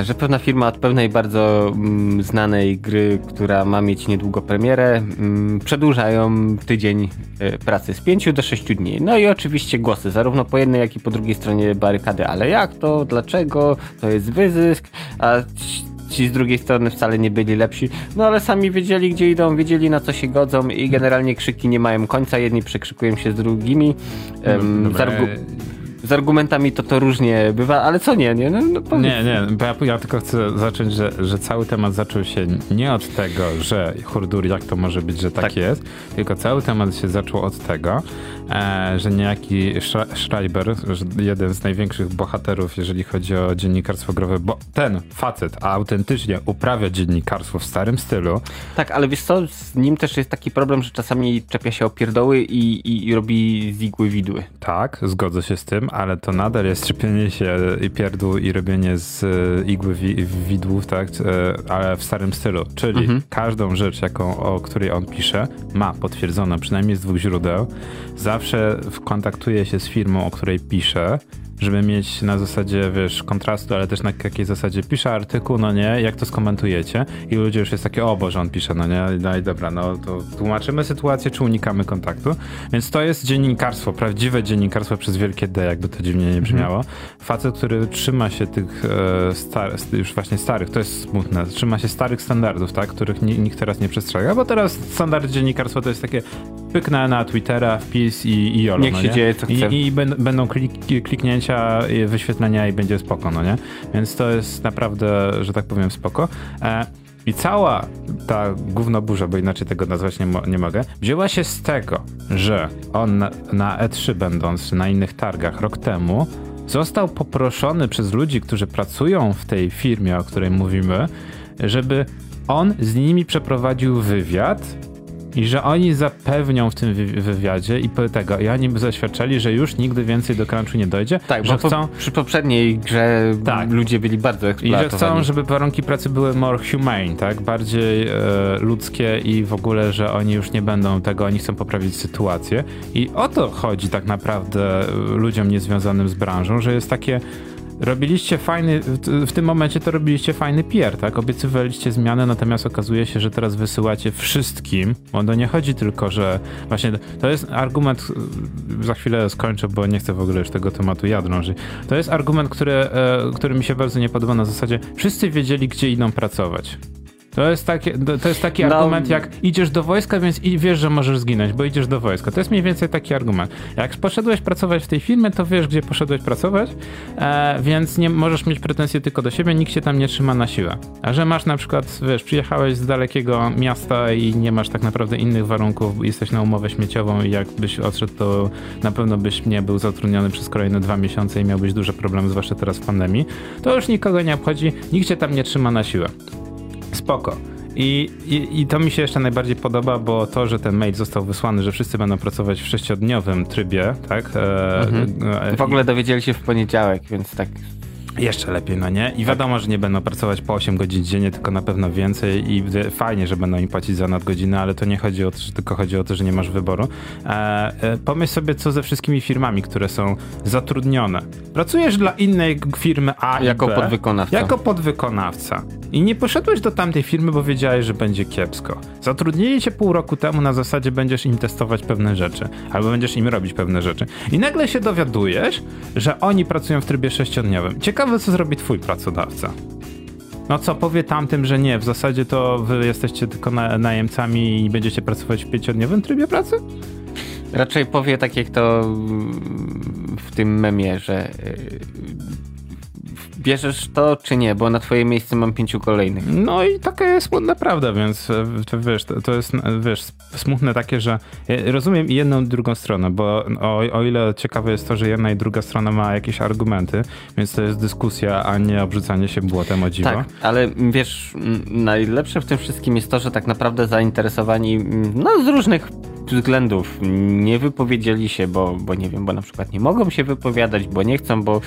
B: że pewna firma od pewnej bardzo mm, znanej gry, która ma mieć niedługo premierę, mm, przedłużają tydzień e, pracy z 5 do 6 dni. No i oczywiście głosy, zarówno po jednej, jak i po drugiej stronie barykady. Ale jak to? Dlaczego? To jest wyzysk, a ci z drugiej strony wcale nie byli lepsi, no ale sami wiedzieli gdzie idą, wiedzieli na co się godzą i generalnie krzyki nie mają końca, jedni przekrzykują się z drugimi. Um, z argumentami to to różnie bywa, ale co nie, nie? No,
A: no nie, nie, bo ja, ja, tylko chcę zacząć, że, że cały temat zaczął się nie od tego, że Hurdur, jak to może być, że tak, tak. jest, tylko cały temat się zaczął od tego, że niejaki Schreiber, jeden z największych bohaterów, jeżeli chodzi o dziennikarstwo growe, bo ten facet autentycznie uprawia dziennikarstwo w starym stylu.
B: Tak, ale wiesz co, z nim też jest taki problem, że czasami czepia się o pierdoły i, i, i robi zigły widły.
A: Tak, zgodzę się z tym, ale to nadal jest czepienie się i pierdół i robienie z e, igły wi widłów, tak, e, ale w starym stylu. Czyli mhm. każdą rzecz, jaką, o której on pisze, ma potwierdzoną przynajmniej z dwóch źródeł. Zawsze kontaktuje się z firmą, o której pisze żeby mieć na zasadzie, wiesz, kontrastu, ale też na jakiej zasadzie pisze artykuł, no nie, jak to skomentujecie i ludzie już jest takie, o Boże, on pisze, no nie, no i dobra, no to tłumaczymy sytuację, czy unikamy kontaktu, więc to jest dziennikarstwo, prawdziwe dziennikarstwo przez wielkie D, jakby to dziwnie nie brzmiało. Mhm. Facet, który trzyma się tych e, star, już właśnie starych, to jest smutne, trzyma się starych standardów, tak, których nikt teraz nie przestrzega, bo teraz standard dziennikarstwa to jest takie pyknę na Twittera wpis i, i jolo,
B: Niech no się dzieje, co chce.
A: I, i będą klik, kliknięcia, wyświetlenia i będzie spoko, no nie? Więc to jest naprawdę, że tak powiem, spoko. E, i cała ta gównoburza, bo inaczej tego nazwać nie, mo nie, mogę, wzięła się z tego, że on na, na E3 będąc, na innych targach rok temu, został poproszony przez ludzi, którzy pracują w tej firmie, o której mówimy, żeby on z nimi przeprowadził wywiad i że oni zapewnią w tym wywiadzie i tego, i oni by zaświadczali, że już nigdy więcej do crunchu nie dojdzie.
B: Tak, że bo chcą... przy poprzedniej grze tak. ludzie byli bardzo eksploatowani.
A: I że chcą, żeby warunki pracy były more humane, tak? Bardziej e, ludzkie i w ogóle, że oni już nie będą tego, oni chcą poprawić sytuację. I o to chodzi tak naprawdę ludziom niezwiązanym z branżą, że jest takie robiliście fajny, w tym momencie to robiliście fajny PR, tak? Obiecywaliście zmianę, natomiast okazuje się, że teraz wysyłacie wszystkim, bo to nie chodzi tylko, że właśnie to jest argument, za chwilę skończę, bo nie chcę w ogóle już tego tematu ja drążyć. To jest argument, który, e, który mi się bardzo nie podoba na zasadzie, wszyscy wiedzieli, gdzie idą pracować. To jest, taki, to jest taki no. argument jak idziesz do wojska, więc i wiesz, że możesz zginąć, bo idziesz do wojska. To jest mniej więcej taki argument. Jak poszedłeś pracować w tej firmie, to wiesz, gdzie poszedłeś pracować, e, więc nie możesz mieć pretensje tylko do siebie, nikt się tam nie trzyma na siłę. A że masz na przykład, wiesz, przyjechałeś z dalekiego miasta i nie masz tak naprawdę innych warunków, jesteś na umowę śmieciową i jakbyś odszedł, to na pewno byś nie był zatrudniony przez kolejne dwa miesiące i miałbyś duże problemy, zwłaszcza teraz w pandemii, to już nikogo nie obchodzi, nikt cię tam nie trzyma na siłę. Spoko. I, i, I, to mi się jeszcze najbardziej podoba, bo to, że ten mail został wysłany, że wszyscy będą pracować w sześciodniowym trybie, tak? E,
B: mhm. e, w ogóle dowiedzieli się w poniedziałek, więc tak
A: jeszcze lepiej, no nie? I wiadomo, że nie będą pracować po 8 godzin dziennie, tylko na pewno więcej i fajnie, że będą im płacić za nadgodziny, ale to nie chodzi o to, że tylko chodzi o to, że nie masz wyboru. E, e, pomyśl sobie, co ze wszystkimi firmami, które są zatrudnione. Pracujesz dla innej firmy A
B: Jako
A: B,
B: podwykonawca.
A: Jako podwykonawca. I nie poszedłeś do tamtej firmy, bo wiedziałeś, że będzie kiepsko. Zatrudnili cię pół roku temu na zasadzie będziesz im testować pewne rzeczy, albo będziesz im robić pewne rzeczy. I nagle się dowiadujesz, że oni pracują w trybie sześciodniowym. Ciekawe co zrobi twój pracodawca. No co, powie tamtym, że nie, w zasadzie to wy jesteście tylko na, najemcami i będziecie pracować w pięciodniowym trybie pracy?
B: Raczej powie tak jak to w tym memie, że bierzesz to czy nie, bo na twoje miejsce mam pięciu kolejnych.
A: No i taka jest smutna prawda, więc e, to, wiesz, to, jest wiesz, smutne takie, że ja rozumiem jedną i drugą stronę, bo o, o ile ciekawe jest to, że jedna i druga strona ma jakieś argumenty, więc to jest dyskusja, a nie obrzucanie się błotem o dziwo.
B: Tak, ale wiesz, najlepsze w tym wszystkim jest to, że tak naprawdę zainteresowani no, z różnych względów nie wypowiedzieli się, bo, bo nie wiem, bo na przykład nie mogą się wypowiadać, bo nie chcą, bo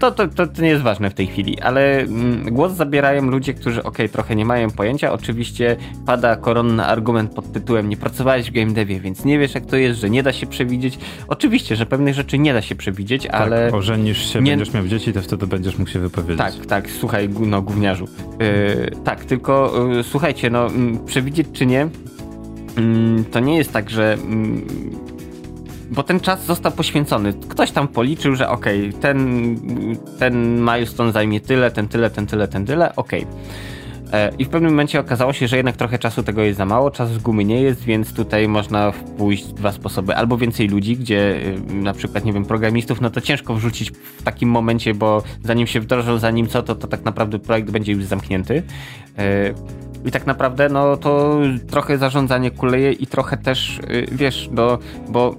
B: to, to, to, to nie jest ważne w tej chwili, ale mm, głos zabierają ludzie, którzy ok, trochę nie mają pojęcia. Oczywiście pada koronny argument pod tytułem nie pracowałeś w game devie, więc nie wiesz jak to jest, że nie da się przewidzieć. Oczywiście, że pewnych rzeczy nie da się przewidzieć,
A: tak,
B: ale...
A: ożenisz się, nie... będziesz miał dzieci, to wtedy będziesz mógł się wypowiedzieć.
B: Tak, tak, słuchaj, no gówniarzu. Yy, tak, tylko yy, słuchajcie, no przewidzieć czy nie, mm, to nie jest tak, że mm, bo ten czas został poświęcony. Ktoś tam policzył, że okej, okay, ten, ten milestone zajmie tyle, ten tyle, ten tyle, ten tyle, okej. Okay. E, I w pewnym momencie okazało się, że jednak trochę czasu tego jest za mało, czas z gumy nie jest, więc tutaj można pójść dwa sposoby. Albo więcej ludzi, gdzie y, na przykład, nie wiem, programistów, no to ciężko wrzucić w takim momencie, bo zanim się wdrożą, zanim co, to, to tak naprawdę projekt będzie już zamknięty. E, I tak naprawdę, no to trochę zarządzanie kuleje i trochę też, y, wiesz, do, bo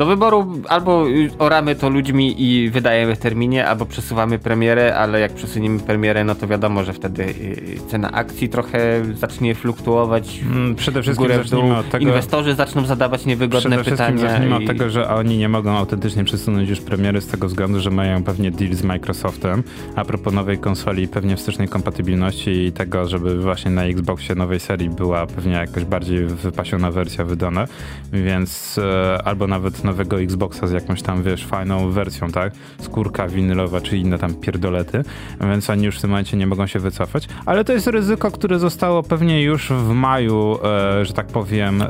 B: do wyboru albo oramy to ludźmi i wydajemy w terminie, albo przesuwamy premierę, ale jak przesuniemy premierę, no to wiadomo, że wtedy y, cena akcji trochę zacznie fluktuować.
A: Mm, przede wszystkim górę, zacznijmy od tego...
B: Inwestorzy zaczną zadawać niewygodne
A: Przede
B: pytania.
A: Przede zacznijmy i... od tego, że oni nie mogą autentycznie przesunąć już premiery z tego względu, że mają pewnie deal z Microsoftem, a propos nowej konsoli pewnie wstecznej kompatybilności i tego, żeby właśnie na Xboxie nowej serii była pewnie jakaś bardziej wypasiona wersja wydana, więc e, albo nawet nowego Xboxa z jakąś tam, wiesz, fajną wersją, tak? Skórka winylowa czy inne tam pierdolety, więc oni już w tym momencie nie mogą się wycofać, ale to jest ryzyko, które zostało pewnie już w maju, e, że tak powiem, e,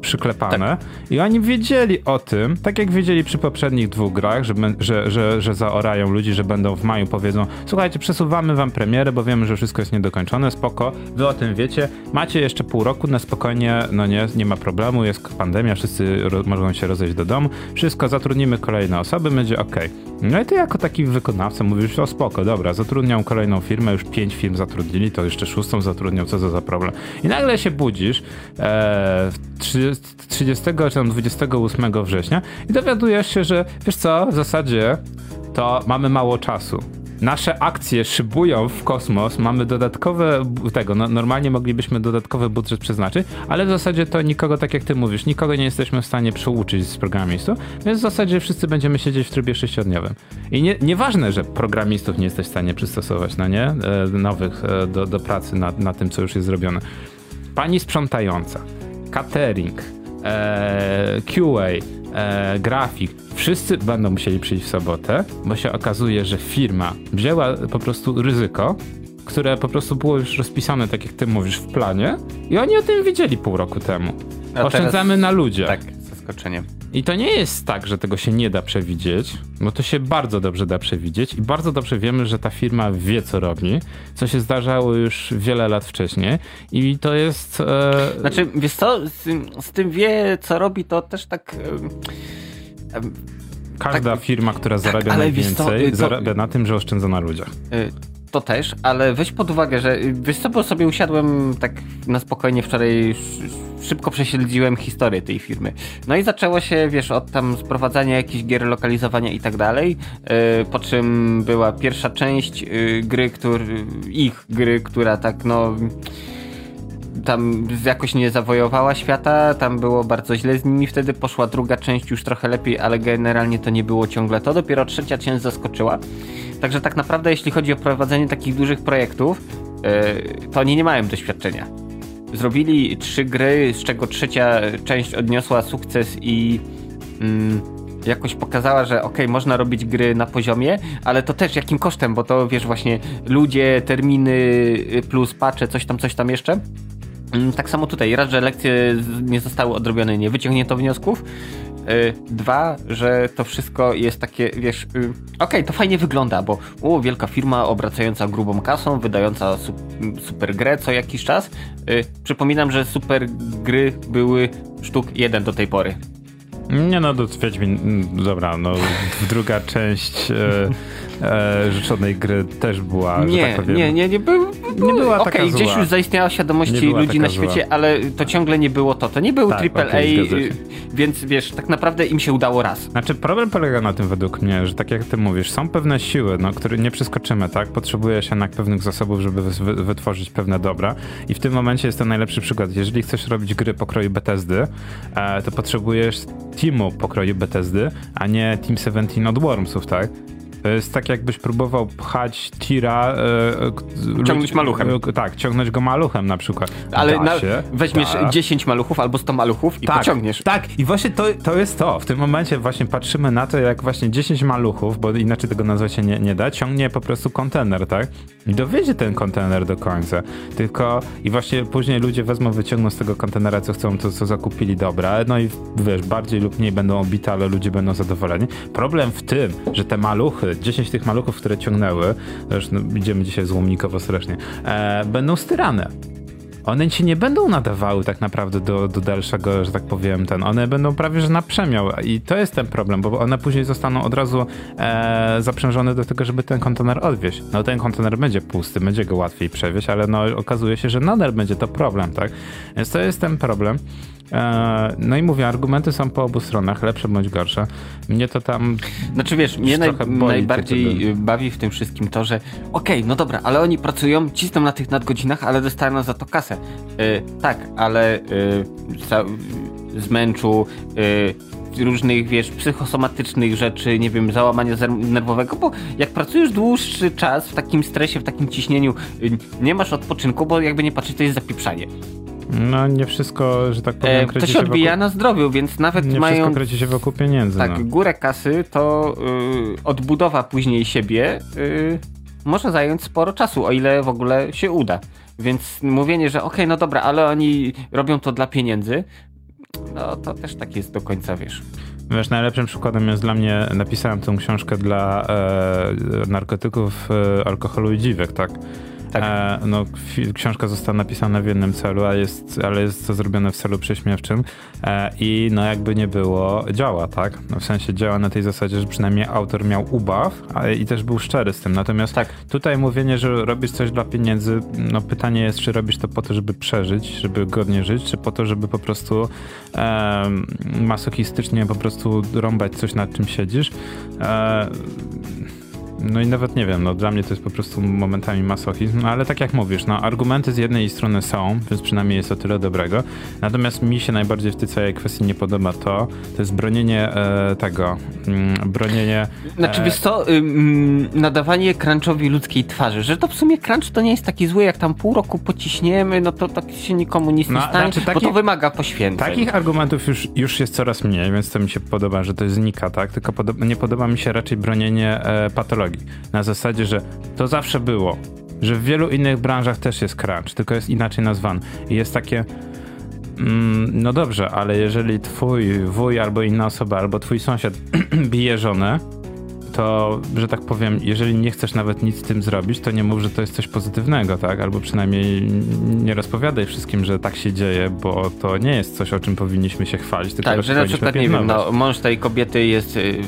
A: przyklepane. Tak. i oni wiedzieli o tym, tak jak wiedzieli przy poprzednich dwóch grach, że, że, że, że zaorają ludzi, że będą w maju powiedzą, słuchajcie, przesuwamy wam premierę, bo wiemy, że wszystko jest niedokończone, spoko, wy o tym wiecie, macie jeszcze pół roku, na spokojnie, no nie, nie ma problemu, jest pandemia, wszyscy mogą się rozejść do domu, wszystko, zatrudnimy kolejne osoby, będzie ok. No i ty jako taki wykonawca mówisz, o spoko, dobra, zatrudniam kolejną firmę, już pięć firm zatrudnili, to jeszcze szóstą zatrudnią, co to za problem. I nagle się budzisz e, 30 czy tam 28 września i dowiadujesz się, że wiesz co, w zasadzie to mamy mało czasu nasze akcje szybują w kosmos, mamy dodatkowe tego, no, normalnie moglibyśmy dodatkowy budżet przeznaczyć, ale w zasadzie to nikogo, tak jak ty mówisz, nikogo nie jesteśmy w stanie przeuczyć z programistów, więc w zasadzie wszyscy będziemy siedzieć w trybie sześciodniowym. I nie, nieważne, że programistów nie jesteś w stanie przystosować, no nie, e, nowych e, do, do pracy nad, na tym, co już jest zrobione. Pani sprzątająca, catering, e, QA, e, grafik, wszyscy będą musieli przyjść w sobotę, bo się okazuje, że firma wzięła po prostu ryzyko, które po prostu było już rozpisane, tak jak ty mówisz, w planie i oni o tym wiedzieli pół roku temu. A Oszczędzamy teraz, na ludziach.
B: Tak, zaskoczenie.
A: I to nie jest tak, że tego się nie da przewidzieć, bo to się bardzo dobrze da przewidzieć i bardzo dobrze wiemy, że ta firma wie, co robi, co się zdarzało już wiele lat wcześniej i to jest...
B: E... Znaczy, wiesz co, z, z, tym wie, co robi, to też tak...
A: E, Każda tak, firma, która tak, zarabia najwięcej, to, zarabia na tym, że oszczędza na ludziach.
B: To też, ale weź pod uwagę, że wiesz co, bo sobie usiadłem tak na spokojnie wczoraj, szybko prześledziłem historię tej firmy. No i zaczęło się, wiesz, od tam sprowadzania jakichś gier, lokalizowania i tak dalej, yy, po czym była pierwsza część yy, gry, który, ich gry, która tak no tam jakoś nie zawojowała świata, tam było bardzo źle z nimi, wtedy poszła druga część już trochę lepiej, ale generalnie to nie było ciągle to, dopiero trzecia część zaskoczyła. Także tak naprawdę jeśli chodzi o prowadzenie takich dużych projektów, yy, to oni nie mają doświadczenia. Zrobili trzy gry, z czego trzecia część odniosła sukces i mm, jakoś pokazała, że ok, można robić gry na poziomie, ale to też jakim kosztem, bo to wiesz właśnie ludzie, terminy plus patche, coś tam, coś tam jeszcze. Mm, tak samo tutaj, raz, że lekcje nie zostały odrobione, nie wyciągnięto wniosków. Y, dwa, że to wszystko jest takie, wiesz, y, okej, okay, to fajnie wygląda, bo u, wielka firma obracająca grubą kasą, wydająca su super grę co jakiś czas. Y, przypominam, że super gry były sztuk jeden do tej pory.
A: Nie no, do Wiedźmin, mm, dobra, no druga część życzonej gry też była,
B: nie,
A: tak powiem.
B: Nie, nie, nie, był,
A: nie była
B: okay,
A: taka
B: gdzieś
A: zła.
B: już zaistniała świadomości ludzi na świecie, zła. ale to ciągle nie było to. To nie był tak, AAA, okay, więc wiesz, tak naprawdę im się udało raz.
A: Znaczy problem polega na tym według mnie, że tak jak ty mówisz, są pewne siły, no, które nie przeskoczymy, tak? Potrzebuje się jednak pewnych zasobów, żeby wytworzyć pewne dobra i w tym momencie jest to najlepszy przykład. Jeżeli chcesz robić gry pokroju Bethesdy, e, to potrzebujesz teamu pokroju Bethesdy, a nie Team 17 od Wormsów, tak? To jest tak, jakbyś próbował pchać tira.
B: E, ciągnąć maluchem.
A: E, tak, ciągnąć go maluchem na przykład.
B: Ale na, weźmiesz da. 10 maluchów albo 100 maluchów i
A: tak,
B: pociągniesz.
A: Tak, i właśnie to, to jest to. W tym momencie właśnie patrzymy na to, jak właśnie 10 maluchów, bo inaczej tego nazwać się nie, nie da, ciągnie po prostu kontener, tak? I dowiedzie ten kontener do końca. Tylko i właśnie później ludzie wezmą, wyciągną z tego kontenera, co chcą, to co zakupili dobra. No i wiesz, bardziej lub mniej będą obite, ale ludzie będą zadowoleni. Problem w tym, że te maluchy 10 tych maluchów, które ciągnęły, zresztą no, idziemy dzisiaj złomnikowo strasznie, e, będą styrane. One ci nie będą nadawały tak naprawdę do, do dalszego, że tak powiem, ten. One będą prawie że na przemiał i to jest ten problem, bo one później zostaną od razu e, zaprzężone do tego, żeby ten kontener odwieźć. No ten kontener będzie pusty, będzie go łatwiej przewieźć, ale no okazuje się, że nadal będzie to problem, tak? Więc to jest ten problem. E, no i mówię, argumenty są po obu stronach, lepsze bądź gorsze. Mnie to tam.
B: Znaczy wiesz, mnie naj, najbardziej bawi w tym wszystkim to, że okej, okay, no dobra, ale oni pracują, cisną na tych nadgodzinach, ale dostają za to kasę. Yy, tak, ale yy, zmęczu, yy, różnych, wiesz, psychosomatycznych rzeczy, nie wiem, załamania nerwowego, bo jak pracujesz dłuższy czas w takim stresie, w takim ciśnieniu, nie masz odpoczynku, bo jakby nie patrzeć, to jest zapieprzanie.
A: No nie wszystko, że tak powiem,
B: e, To się odbija
A: wokół...
B: na zdrowiu, więc nawet
A: nie
B: mają...
A: Nie wszystko kręci się wokół pieniędzy.
B: Tak,
A: no.
B: górę kasy to y, odbudowa później siebie y, może zająć sporo czasu, o ile w ogóle się uda. Więc mówienie, że okej, okay, no dobra, ale oni robią to dla pieniędzy, no to też tak jest do końca, wiesz.
A: Wiesz, najlepszym przykładem jest dla mnie, napisałem tę książkę dla e, narkotyków, e, alkoholu i dziwek, tak? Tak. E, no, książka została napisana w jednym celu, a jest, ale jest to zrobione w celu prześmiewczym e, i no jakby nie było, działa, tak? No, w sensie działa na tej zasadzie, że przynajmniej autor miał ubaw a, i też był szczery z tym. Natomiast tak. tutaj mówienie, że robisz coś dla pieniędzy, no pytanie jest, czy robisz to po to, żeby przeżyć, żeby godnie żyć, czy po to, żeby po prostu e, masochistycznie po prostu rąbać coś, nad czym siedzisz. E, no i nawet nie wiem, no dla mnie to jest po prostu momentami masochizm, no ale tak jak mówisz, no argumenty z jednej strony są, więc przynajmniej jest o tyle dobrego. Natomiast mi się najbardziej w tej całej kwestii nie podoba to, to jest bronienie e, tego, mm, bronienie...
B: Znaczy e... wiesz co, ym, nadawanie crunchowi ludzkiej twarzy, że to w sumie crunch to nie jest taki zły, jak tam pół roku pociśniemy, no to tak się nikomu nic no, nie stanie, znaczy, bo to wymaga poświęceń.
A: Takich argumentów już, już jest coraz mniej, więc to mi się podoba, że to znika, tak? Tylko podoba, nie podoba mi się raczej bronienie e, patologii na zasadzie, że to zawsze było, że w wielu innych branżach też jest crunch, tylko jest inaczej nazwany. I jest takie, mm, no dobrze, ale jeżeli twój wuj albo inna osoba, albo twój sąsiad bije żonę, to, że tak powiem, jeżeli nie chcesz nawet nic z tym zrobić, to nie mów, że to jest coś pozytywnego, tak? Albo przynajmniej nie rozpowiadaj wszystkim, że tak się dzieje, bo to nie jest coś, o czym powinniśmy się chwalić, tylko
B: tak, że na przykład, nie wiem, no, mąż tej kobiety jest y,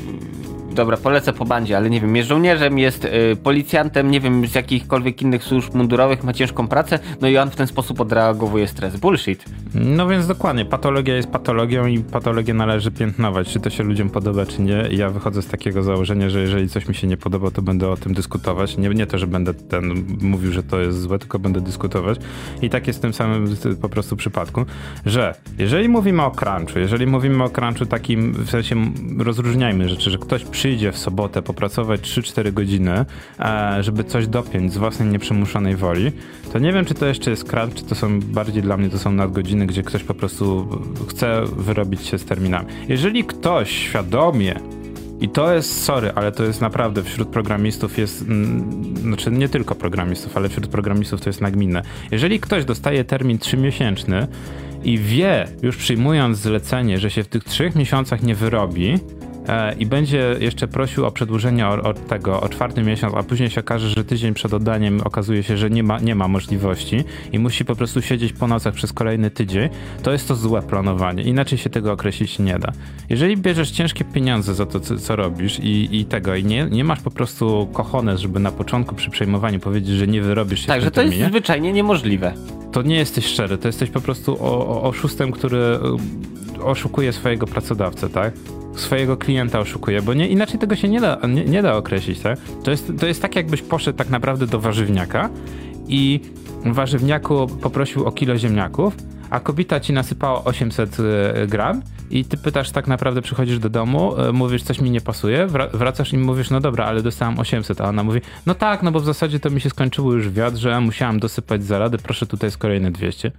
B: dobra, polecę po bandzie, ale nie wiem, jest żołnierzem, jest y, policjantem, nie wiem, z jakichkolwiek innych służb mundurowych, ma ciężką pracę, no i on w ten sposób odreagowuje stres. Bullshit.
A: No więc dokładnie, patologia jest patologią i patologię należy piętnować, czy to się ludziom podoba, czy nie. Ja wychodzę z takiego założenia, że jeżeli coś mi się nie podoba, to będę o tym dyskutować. Nie, nie to, że będę ten mówił, że to jest złe, tylko będę dyskutować. I tak jest w tym samym po prostu przypadku, że jeżeli mówimy o crunchu, jeżeli mówimy o crunchu takim, w sensie rozróżniajmy rzeczy, że ktoś przy przyjdzie w sobotę popracować 3-4 godziny, e, żeby coś dopiąć z własnej nieprzymuszonej woli, to nie wiem, czy to jeszcze jest crunch, czy to są bardziej dla mnie to są nadgodziny, gdzie ktoś po prostu chce wyrobić się z terminami. Jeżeli ktoś świadomie i to jest, sorry, ale to jest naprawdę wśród programistów jest, mm, znaczy nie tylko programistów, ale wśród programistów to jest nagminne. Jeżeli ktoś dostaje termin trzymiesięczny i wie, już przyjmując zlecenie, że się w tych trzech miesiącach nie wyrobi, i będzie jeszcze prosił o przedłużenie od tego, o czwarty miesiąc, a później się okaże, że tydzień przed oddaniem okazuje się, że nie ma, nie ma możliwości i musi po prostu siedzieć po nocach przez kolejny tydzień, to jest to złe planowanie. Inaczej się tego określić nie da. Jeżeli bierzesz ciężkie pieniądze za to, co, co robisz i, i tego, i nie, nie masz po prostu kochones, żeby na początku przy przejmowaniu powiedzieć, że nie wyrobisz się
B: Tak, że to
A: terminie,
B: jest zwyczajnie niemożliwe.
A: To nie jesteś szczery, to jesteś po prostu o, o, oszustem, który y, oszukuje swojego pracodawcę, tak? Swojego klienta oszukuje, bo nie, inaczej tego się nie da, nie, nie da określić, tak? To jest, to jest tak, jakbyś poszedł tak naprawdę do warzywniaka i warzywniaku poprosił o kilo ziemniaków, a kobieta ci nasypała 800 y, gram i ty pytasz tak naprawdę, przychodzisz do domu, y, mówisz coś mi nie pasuje, wracasz i mówisz no dobra, ale dostałam 800, a ona mówi no tak, no bo w zasadzie to mi się skończyło już wiatr, że musiałam dosypać zarady, proszę tutaj jest kolejne 200.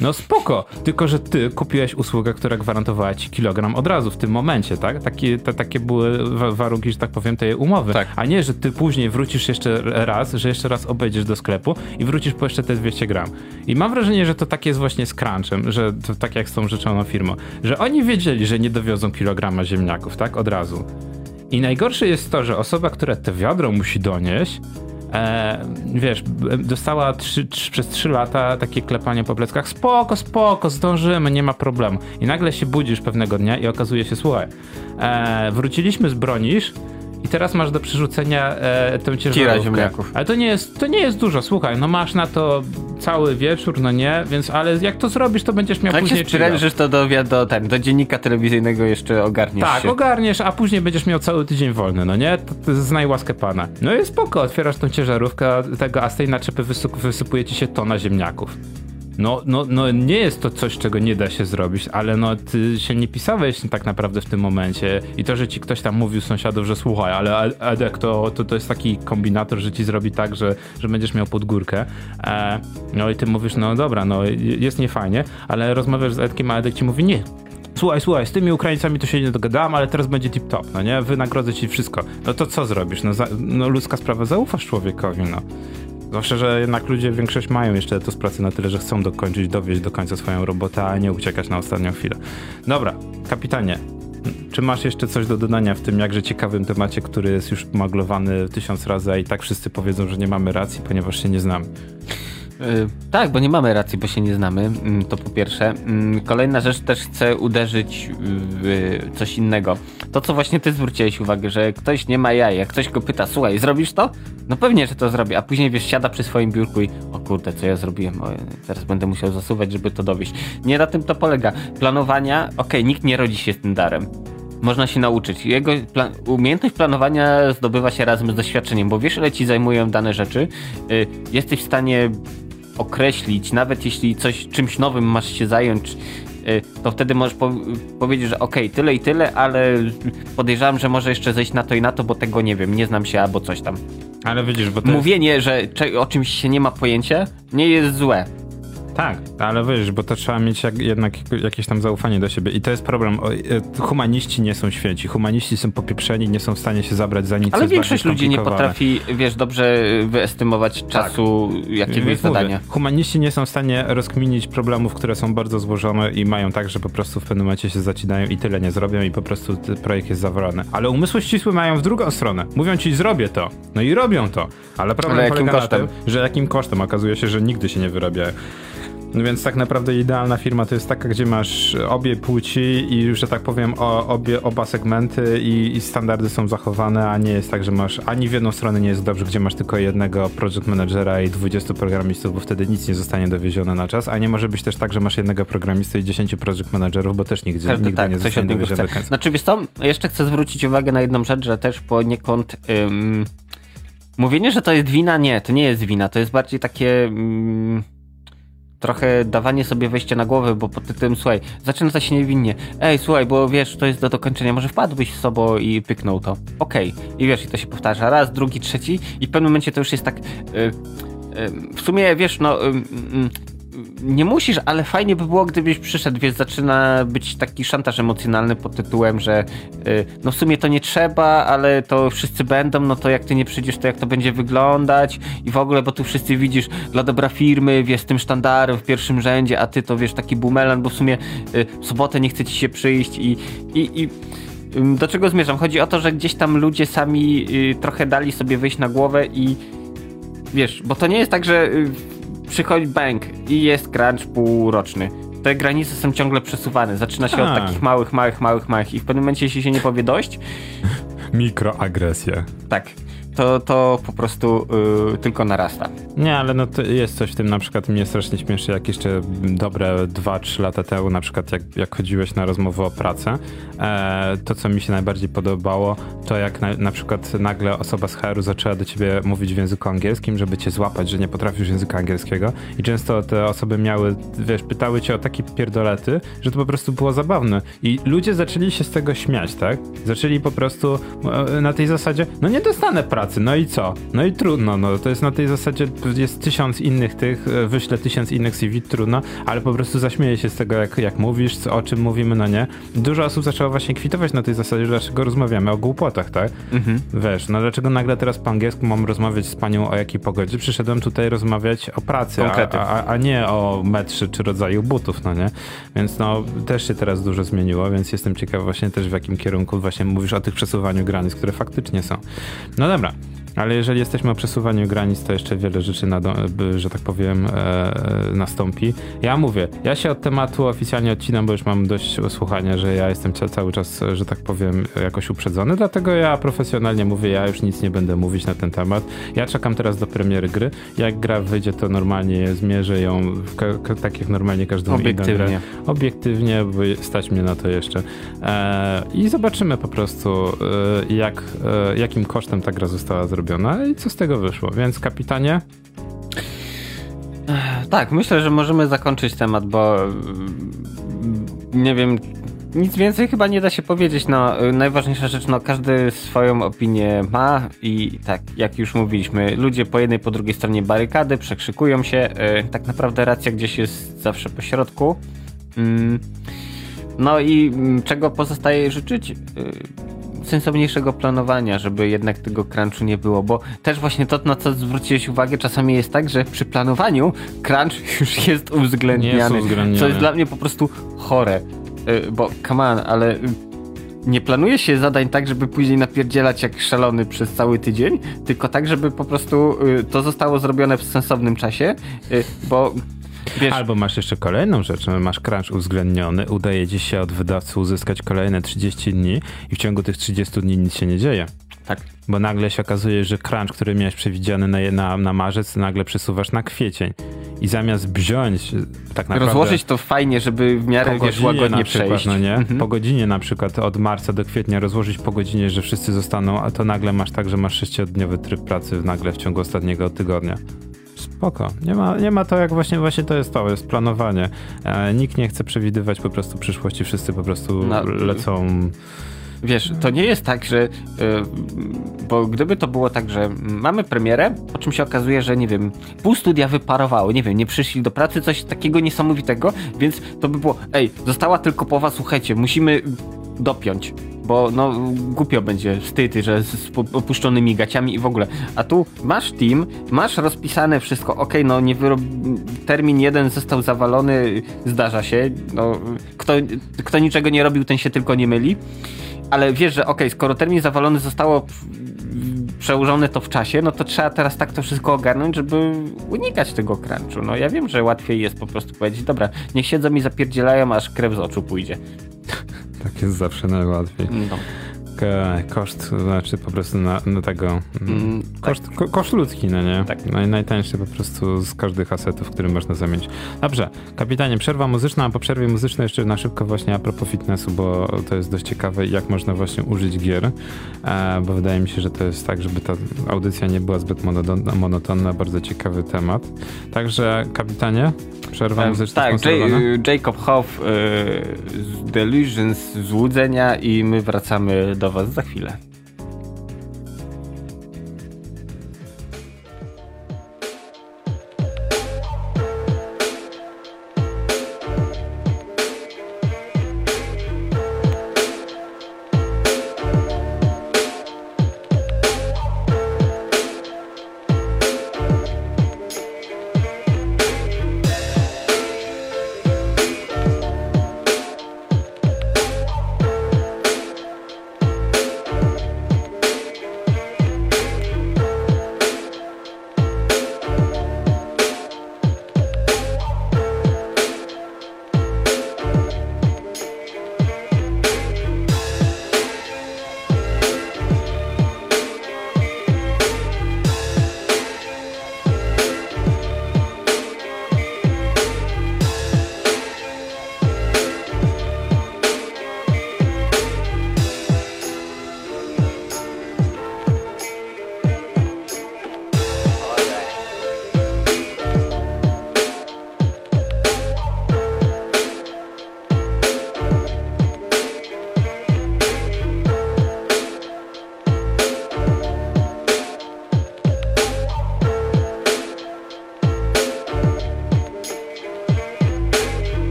A: No spoko, tylko że ty kupiłeś usługę, która gwarantowała ci kilogram od razu w tym momencie, tak? Takie, takie były warunki, że tak powiem, tej umowy. Tak. A nie, że ty później wrócisz jeszcze raz, że jeszcze raz obejdziesz do sklepu i wrócisz po jeszcze te 200 gram. I mam wrażenie, że to tak jest właśnie z crunchem, że to tak jak z tą rzeczoną firmą, że oni wiedzieli, że nie dowiozą kilograma ziemniaków, tak? Od razu. I najgorsze jest to, że osoba, która te wiadro musi donieść, e, wiesz, dostała trzy, trzy, przez trzy lata takie klepanie po pleckach, spoko, spoko, zdążymy, nie ma problemu. I nagle się budzisz pewnego dnia i okazuje się, słuchaj, e, wróciliśmy z bronisz, i teraz masz do przerzucenia e, tę ciężarówkę. Ale to nie, jest, to nie jest dużo, słuchaj, no masz na to cały wieczór, no nie, więc ale jak to zrobisz, to będziesz miał
B: jak
A: później...
B: Jak się sprężysz, to do, do, ten, do dziennika telewizyjnego jeszcze ogarniesz
A: Tak,
B: się.
A: ogarniesz, a później będziesz miał cały tydzień wolny, no nie? To, to znaj łaskę pana. No i spoko, otwierasz tą ciężarówkę tego, a z tej naczepy wysypuje ci się tona ziemniaków. No, no, no nie jest to coś, czego nie da się zrobić, ale no ty się nie pisałeś tak naprawdę w tym momencie i to, że ci ktoś tam mówił sąsiadów, że słuchaj, ale Edek to, to, to jest taki kombinator, że ci zrobi tak, że, że będziesz miał podgórkę. E, no i ty mówisz, no dobra, no jest niefajnie, ale rozmawiasz z Edkiem, a Edek ci mówi, nie, słuchaj, słuchaj, z tymi Ukraińcami to się nie dogadałem, ale teraz będzie tip-top, no nie? Wynagrodzę ci wszystko. No to co zrobisz? No, za, no ludzka sprawa, zaufasz człowiekowi, no. Zwłaszcza, że jednak ludzie większość mają jeszcze to z pracy na tyle, że chcą dokończyć, dowieść do końca swoją robotę, a nie uciekać na ostatnią chwilę. Dobra, kapitanie, czy masz jeszcze coś do dodania w tym jakże ciekawym temacie, który jest już maglowany tysiąc razy, a i tak wszyscy powiedzą, że nie mamy racji, ponieważ się nie znamy?
B: Yy, tak, bo nie mamy racji, bo się nie znamy. Yy, to po pierwsze. Yy, kolejna rzecz też chcę uderzyć w coś innego. To, co właśnie ty zwróciłeś uwagę, że ktoś nie ma jaj, jak ktoś go pyta, słuchaj, zrobisz to? No pewnie, że to zrobi, a później wiesz, siada przy swoim biurku i o kurde, co ja zrobiłem, o, teraz będę musiał zasuwać, żeby to dowieść. Nie na tym to polega. Planowania, okej, okay, nikt nie rodzi się z tym darem można się nauczyć. Jego plan umiejętność planowania zdobywa się razem z doświadczeniem, bo wiesz, ile ci zajmują dane rzeczy. Yy, jesteś w stanie określić, nawet jeśli coś czymś nowym masz się zająć, y, to wtedy możesz po powiedzieć, że ok, tyle i tyle, ale podejrzewam, że może jeszcze zejść na to i na to, bo tego nie wiem, nie znam się albo coś tam.
A: Ale widzisz, bo
B: to Mówienie, jest... że o czymś się nie ma pojęcia, nie jest złe.
A: Tak, ale wiesz, bo to trzeba mieć jak, jednak jakieś tam zaufanie do siebie. I to jest problem. E, humaniści nie są święci. Humaniści są popieprzeni, nie są w stanie się zabrać za nic.
B: Ale większość ludzi nie potrafi, wiesz, dobrze wyestymować tak. czasu, tak. jakie jest zadania.
A: Humaniści nie są w stanie rozkminić problemów, które są bardzo złożone i mają tak, że po prostu w pewnym momencie się zacinają i tyle nie zrobią i po prostu projekt jest zawalony. Ale umysły ścisłe mają w drugą stronę. Mówią ci, zrobię to. No i robią to. Ale problem Ale polega kosztem? na tym, że jakim kosztem? Okazuje się, że nigdy się nie wyrabia. No więc tak naprawdę idealna firma to jest taka, gdzie masz obie płci i, że tak powiem, o, obie, oba segmenty i, i, standardy są zachowane, a nie jest tak, że masz ani w jedną stronę nie jest dobrze, gdzie masz tylko jednego project managera i 20 programistów, bo wtedy nic nie zostanie dowiezione na czas, a nie może być też tak, że masz jednego programistę i 10 project managerów, bo też nigdzie, Każdy, nigdy tak, nie zostanie dowiezione do końca.
B: Znaczy wiesz co, jeszcze chcę zwrócić uwagę na jedną rzecz, że też poniekąd ym, mówienie, że to jest wina, nie, to nie jest wina, to jest bardziej takie... trochę dawanie sobie wejścia na głowę, bo pod tym, słuchaj, zaczyna to się niewinnie. Ej, słuchaj, bo wiesz, to jest do dokończenia, może wpadłbyś z sobą i pyknął to. Okej. Okay. I wiesz, i to się powtarza raz, drugi, trzeci i w pewnym momencie to już jest tak... Yy, w sumie, wiesz, no... Nie musisz, ale fajnie by było, gdybyś przyszedł, więc zaczyna być taki szantaż emocjonalny pod tytułem, że yy, no w sumie to nie trzeba, ale to wszyscy będą, no to jak ty nie przyjdziesz, to jak to będzie wyglądać i w ogóle, bo tu wszyscy widzisz, dla dobra firmy, wiesz, tym sztandarem w pierwszym rzędzie, a ty to wiesz, taki bumelan, bo w sumie yy, w sobotę nie chce ci się przyjść i, i, i do czego zmierzam? Chodzi o to, że gdzieś tam ludzie sami y, trochę dali sobie wyjść na głowę i wiesz, bo to nie jest tak, że y, przychodzi bank i jest crunch półroczny. Te granice są ciągle przesuwane. Zaczyna się
A: Tak.
B: od takich małych, małych, małych, małych i w pewnym momencie, jeśli się nie powie dość,
A: Mikroagresje.
B: tak, to, to po prostu y, tylko narasta.
A: Nie, ale no to jest coś w tym, na przykład mnie strasznie śmieszy, jak jeszcze dobre 2-3 lata temu, na przykład jak, jak chodziłeś na rozmowę o pracę, e, to co mi się najbardziej podobało, to jak na, na przykład nagle osoba z HR-u zaczęła do ciebie mówić w języku angielskim, żeby cię złapać, że nie potrafisz języka angielskiego i często te osoby miały, wiesz, pytały cię o takie pierdolety, że to po prostu było zabawne i ludzie zaczęli się z tego śmiać, tak? Zaczęli po prostu e, na tej zasadzie, no nie dostanę pracy, no i co? No i trudno, no to jest na tej zasadzie, jest tysiąc innych tych, e, wyślę tysiąc innych CV, trudno, ale po prostu zaśmieję się z tego, jak, jak mówisz, co, o czym mówimy, no nie? Dużo osób zaczęło właśnie kwitować na tej zasadzie, dlaczego rozmawiamy o głupotach, tak?
B: Mhm.
A: Wiesz, no dlaczego nagle teraz po angielsku mam rozmawiać z panią o jakiej pogodzie? Przyszedłem tutaj rozmawiać o pracy, a, a, a nie o metrze czy rodzaju butów, no nie? Więc no, też się teraz dużo zmieniło, więc jestem ciekaw właśnie też w jakim kierunku właśnie mówisz o tych przesuwaniu granic, które faktycznie są. No dobra. Ale jeżeli jesteśmy o przesuwaniu granic, to jeszcze wiele rzeczy, że tak powiem, e, e, nastąpi. Ja mówię, ja się od tematu oficjalnie odcinam, bo już mam dość słuchania, że ja jestem ca- cały czas, że tak powiem, jakoś uprzedzony, dlatego ja profesjonalnie mówię, ja już nic nie będę mówić na ten temat. Ja czekam teraz do premiery gry. Jak gra wyjdzie, to normalnie zmierzę ją w tak jak normalnie każdą inną grę
B: Obiektywnie.
A: obiektywnie, bo stać mnie na to jeszcze. E, I zobaczymy po prostu, e, jak, e, jakim kosztem ta gra została zrobiona i co z tego wyszło. Więc kapitanie,
B: Tak, myślę, że możemy zakończyć temat, bo mm, nie wiem, nic więcej chyba nie da się powiedzieć. No, najważniejsza rzecz, no każdy swoją opinię ma i tak, jak już mówiliśmy, ludzie po jednej, po drugiej stronie barykady przekrzykują się. y, Tak naprawdę racja gdzieś jest zawsze po środku. Mm, No i mm, czego pozostaje życzyć? Sensowniejszego planowania, żeby jednak tego crunchu nie było, bo też właśnie to, na co zwróciłeś uwagę, czasami jest tak, że przy planowaniu crunch już jest uwzględniany,
A: uwzględniony.
B: co jest dla mnie po prostu chore, Y, bo come on, ale y, nie planuje się zadań tak, żeby później napierdzielać jak szalony przez cały tydzień, tylko tak, żeby po prostu y, to zostało zrobione w sensownym czasie, bo wiesz,
A: albo masz jeszcze kolejną rzecz, no, masz crunch uwzględniony, udaje ci się od wydawcy uzyskać kolejne 30 dni i w ciągu tych 30 dni nic się nie dzieje.
B: tak,
A: Bo nagle się okazuje, że crunch, który miałeś przewidziany na, na, na marzec, nagle przesuwasz na kwiecień. I zamiast wziąć tak naprawdę...
B: rozłożyć to fajnie, żeby w miarę wiesz,
A: godzinie
B: łagodnie
A: na przykład,
B: przejść.
A: no nie?
B: Mhm.
A: Po godzinie na przykład od marca do kwietnia rozłożyć po godzinie, że wszyscy zostaną, a to nagle masz tak, że masz sześciodniowy tryb pracy nagle w ciągu ostatniego tygodnia. Spoko. Nie ma, nie ma to jak właśnie, właśnie to jest to, jest planowanie. E, nikt nie chce przewidywać po prostu przyszłości, wszyscy po prostu
B: No,
A: lecą...
B: Wiesz, to nie jest tak, że. y, bo gdyby to było tak, że mamy premierę, po czym się okazuje, że nie wiem, pół studia wyparowało, nie wiem, nie przyszli do pracy, coś takiego niesamowitego, więc to by było, ej, została tylko połowa, słuchajcie, musimy dopiąć. Bo no głupio będzie, wstyd, że z, z pu- opuszczonymi gaciami i w ogóle. A tu masz team, masz rozpisane wszystko, okej, no nie wyrob... termin jeden został zawalony, zdarza się, no kto, kto niczego nie robił, ten się tylko nie myli ale wiesz, że okej, skoro termin zawalony zostało przełożone to w czasie, no to trzeba teraz tak to wszystko ogarnąć, żeby unikać tego crunchu. No ja wiem, że łatwiej jest po prostu powiedzieć, dobra, niech siedzą i zapierdzielają, aż krew z oczu pójdzie.
A: Tak jest zawsze najłatwiej.
B: No.
A: Koszt, znaczy po prostu na, na tego... mm,
B: Mm,
A: Koszt, ko, koszt ludzki, no nie?
B: Tak.
A: Naj, najtańszy po prostu z każdych asetów, który można zamienić. Dobrze, kapitanie, przerwa muzyczna, a po przerwie muzycznej jeszcze na szybko właśnie a propos fitnessu, bo to jest dość ciekawe, jak można właśnie użyć gier, e, bo wydaje mi się, że to jest tak, żeby ta audycja nie była zbyt monotonna, bardzo ciekawy temat. Także, kapitanie, przerwa
B: Em,
A: muzyczna
B: tak? J- Jacob Hoff y, z Delusions, Złudzenia i my wracamy do was za chwilę.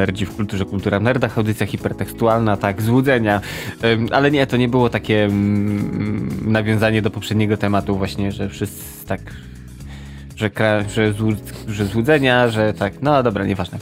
B: Nerdzi w kulturze, kultura w nerdach, audycja hipertekstualna, tak, złudzenia. Ale nie, to nie było takie mm, nawiązanie do poprzedniego tematu właśnie, że wszyscy tak że, że, że złudzenia, że tak, no dobra, nieważne.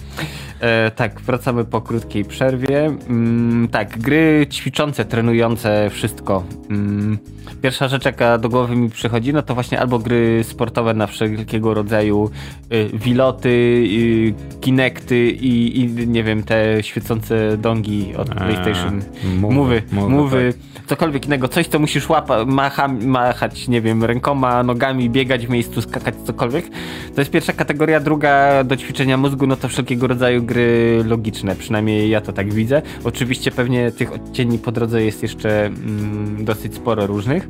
B: E, tak, wracamy po krótkiej przerwie. Mm, tak, gry ćwiczące, trenujące, wszystko. Mm, pierwsza rzecz, jaka do głowy mi przychodzi, no to właśnie albo gry sportowe na wszelkiego rodzaju y, wiloty, y, kinekty i, i, nie wiem, te świecące dongi od PlayStation. Mowy, mowy, tak. Cokolwiek innego, coś, co musisz łapa, macha, machać, nie wiem, rękoma, nogami, biegać w miejscu, skakać, cokolwiek. To jest pierwsza kategoria. Druga do ćwiczenia mózgu, no to wszelkiego rodzaju gry logiczne, przynajmniej ja to tak widzę. Oczywiście pewnie tych odcieni po drodze jest jeszcze mm, dosyć sporo różnych.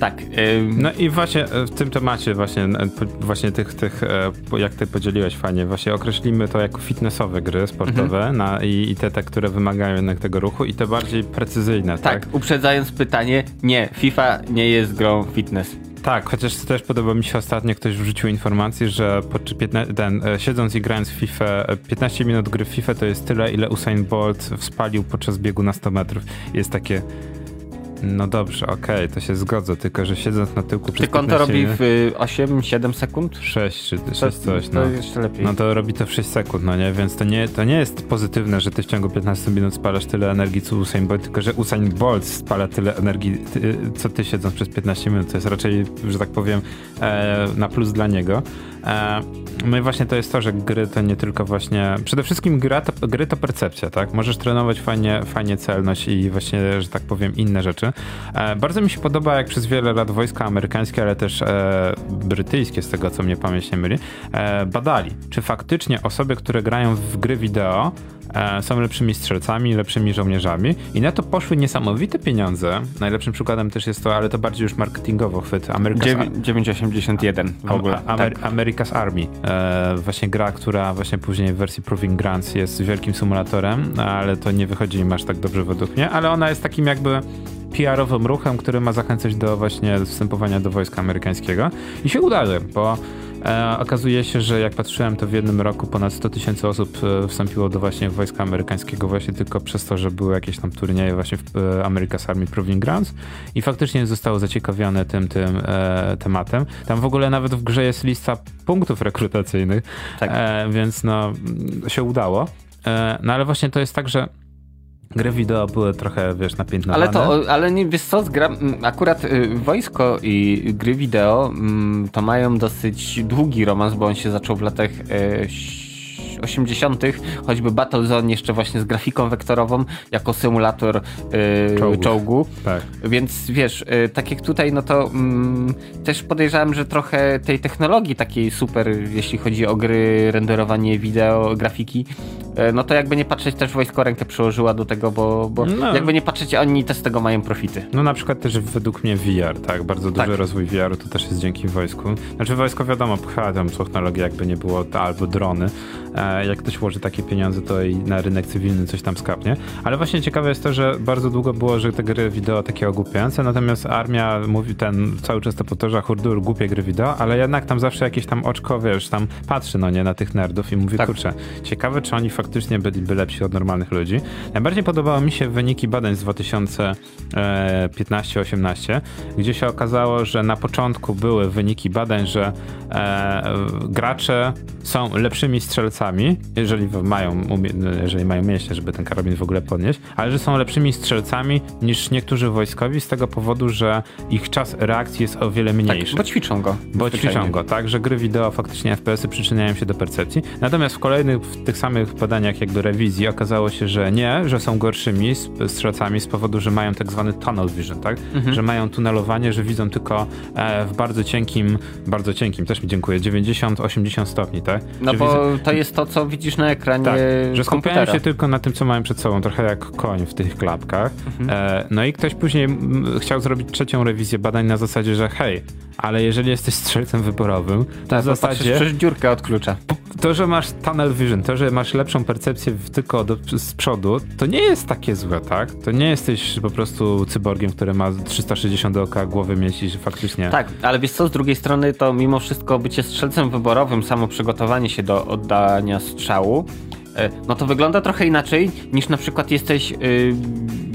B: Tak.
A: No i właśnie e, w tym temacie właśnie, e, właśnie tych, tych e, jak ty podzieliłeś fajnie, właśnie określimy to jako fitnessowe gry sportowe mhm. na, i, i, te, te, które wymagają jednak tego ruchu i te bardziej precyzyjne, tak?
B: Tak, uprzedzając pytanie, nie, FIFA nie jest grą fitness.
A: Tak, chociaż też podoba mi się ostatnio, ktoś wrzucił informację, że po, ten, siedząc i grając w FIFA, 15 minut gry w FIFA to jest tyle, ile Usain Bolt spalił podczas biegu na 100 metrów. Jest takie no dobrze, okej, okay, to się zgodzę, tylko że siedząc na tyłku przez
B: Tylko on to robi w 8-7 sekund?
A: 6 czy 6 coś,
B: no. To jeszcze lepiej.
A: No to robi to w 6 sekund, no nie? Więc to nie, to nie jest pozytywne, że ty w ciągu 15 minut spalasz tyle energii co Usain Bolt, tylko że Usain Bolt spala tyle energii, ty, co ty siedząc przez 15 minut. To jest raczej, że tak powiem, e, na plus dla niego. E, no i właśnie to jest to, że gry to nie tylko właśnie. Przede wszystkim gra to, gry to percepcja, tak? Możesz trenować fajnie, fajnie celność i właśnie, że tak powiem, inne rzeczy. E, bardzo mi się podoba, jak przez wiele lat wojska amerykańskie, ale też e, brytyjskie, z tego co mnie pamięć nie myli, badali, czy faktycznie osoby, które grają w gry wideo, są lepszymi strzelcami, lepszymi żołnierzami i na to poszły niesamowite pieniądze. Najlepszym przykładem też jest to, ale to bardziej już marketingowo chwyt.
B: America's 981 w ogóle.
A: Amer tak. America's Army. E, właśnie gra, która właśnie później w wersji Proving Grants jest wielkim symulatorem, ale to nie wychodzi im aż tak dobrze według mnie, ale ona jest takim jakby PR-owym ruchem, który ma zachęcać do właśnie wstępowania do wojska amerykańskiego. I się udaje, bo E, okazuje się, że jak patrzyłem, to w jednym roku ponad 100 tysięcy osób e, wstąpiło do właśnie wojska amerykańskiego właśnie tylko przez to, że były jakieś tam turnieje właśnie w e, America's Army Proving Grounds i faktycznie zostało zaciekawione tym, tym e, tematem. Tam w ogóle nawet w grze jest lista punktów rekrutacyjnych, tak. e, więc no się udało. No ale właśnie to jest tak, że Gry wideo były trochę, wiesz, napiętnowane.
B: Ale to, ale nie, wiesz co, gra, akurat y, wojsko i gry wideo mm, to mają dosyć długi romans, bo on się zaczął w latach y, 80., choćby Battlezone jeszcze właśnie z grafiką wektorową jako symulator yy, czołgu. Tak. Więc wiesz, yy, tak jak tutaj, no to yy, też podejrzewam, że trochę tej technologii takiej super, jeśli chodzi o gry, renderowanie wideo, grafiki, yy, no to jakby nie patrzeć, też wojsko rękę przyłożyła do tego, bo, bo no. jakby nie patrzeć, oni też z tego mają profity.
A: No na przykład też według mnie VR, tak, bardzo duży tak. rozwój VR-u to też jest dzięki wojsku. Znaczy wojsko wiadomo, pcha tam technologię, jakby nie było, albo drony, jak ktoś włoży takie pieniądze, to i na rynek cywilny coś tam skapnie. Ale właśnie ciekawe jest to, że bardzo długo było, że te gry wideo takie ogłupiające, natomiast armia mówi, ten cały czas to powtarza, hurdur, głupie gry wideo, ale jednak tam zawsze jakieś tam oczko, wiesz, tam patrzy, no nie, na tych nerdów i mówi, tak. kurczę, ciekawe, czy oni faktycznie byliby lepsi od normalnych ludzi. Najbardziej podobały mi się wyniki badań z 2015-18, gdzie się okazało, że na początku były wyniki badań, że e, gracze są lepszymi strzelcami jeżeli mają, jeżeli mają mięśnie, żeby ten karabin w ogóle podnieść, ale że są lepszymi strzelcami niż niektórzy wojskowi z tego powodu, że ich czas reakcji jest o wiele mniejszy.
B: Tak, bo ćwiczą go.
A: Bo ćwiczą go, tak, że gry wideo faktycznie FPS-y przyczyniają się do percepcji. Natomiast w kolejnych, w tych samych badaniach jakby rewizji okazało się, że nie, że są gorszymi strzelcami z powodu, że mają tak zwany tunnel vision, tak, mhm. że mają tunelowanie, że widzą tylko e, w bardzo cienkim, bardzo cienkim, też mi dziękuję, 90-80 stopni, tak?
B: No bo widzę... to jest to, co widzisz na ekranie tak,
A: że
B: skupiają
A: się tylko na tym, co mają przed sobą, trochę jak koń w tych klapkach. Mhm. E, no i ktoś później chciał zrobić trzecią rewizję badań na zasadzie, że hej, ale jeżeli jesteś strzelcem wyborowym, to tak, w zasadzie...
B: przez dziurkę od klucza.
A: To, że masz tunnel vision, to, że masz lepszą percepcję tylko do, z przodu, to nie jest takie złe, tak? To nie jesteś po prostu cyborgiem, który ma 360 dookoła głowy mieć i że faktycznie...
B: Tak, ale wiesz co, z drugiej strony to mimo wszystko bycie strzelcem wyborowym, samo przygotowanie się do oddania strzału e, no to wygląda trochę inaczej niż na przykład jesteś y,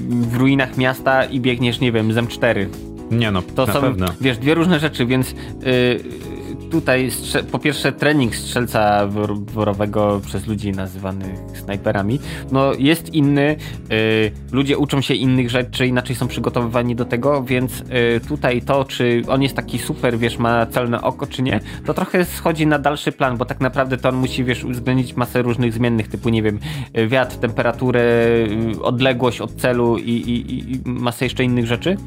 B: w ruinach miasta i biegniesz, nie wiem, z M4.
A: Nie no,
B: To są,
A: pewno.
B: wiesz, dwie różne rzeczy, więc y, tutaj po pierwsze trening strzelca wor- worowego przez ludzi nazywanych snajperami, no jest inny, y, ludzie uczą się innych rzeczy, inaczej są przygotowywani do tego, więc y, tutaj to, czy on jest taki super, wiesz, ma celne oko, czy nie, to trochę schodzi na dalszy plan, bo tak naprawdę to on musi, wiesz, uwzględnić masę różnych zmiennych, typu, nie wiem, y, wiatr, temperaturę, odległość od celu i, i, i- masę jeszcze innych rzeczy,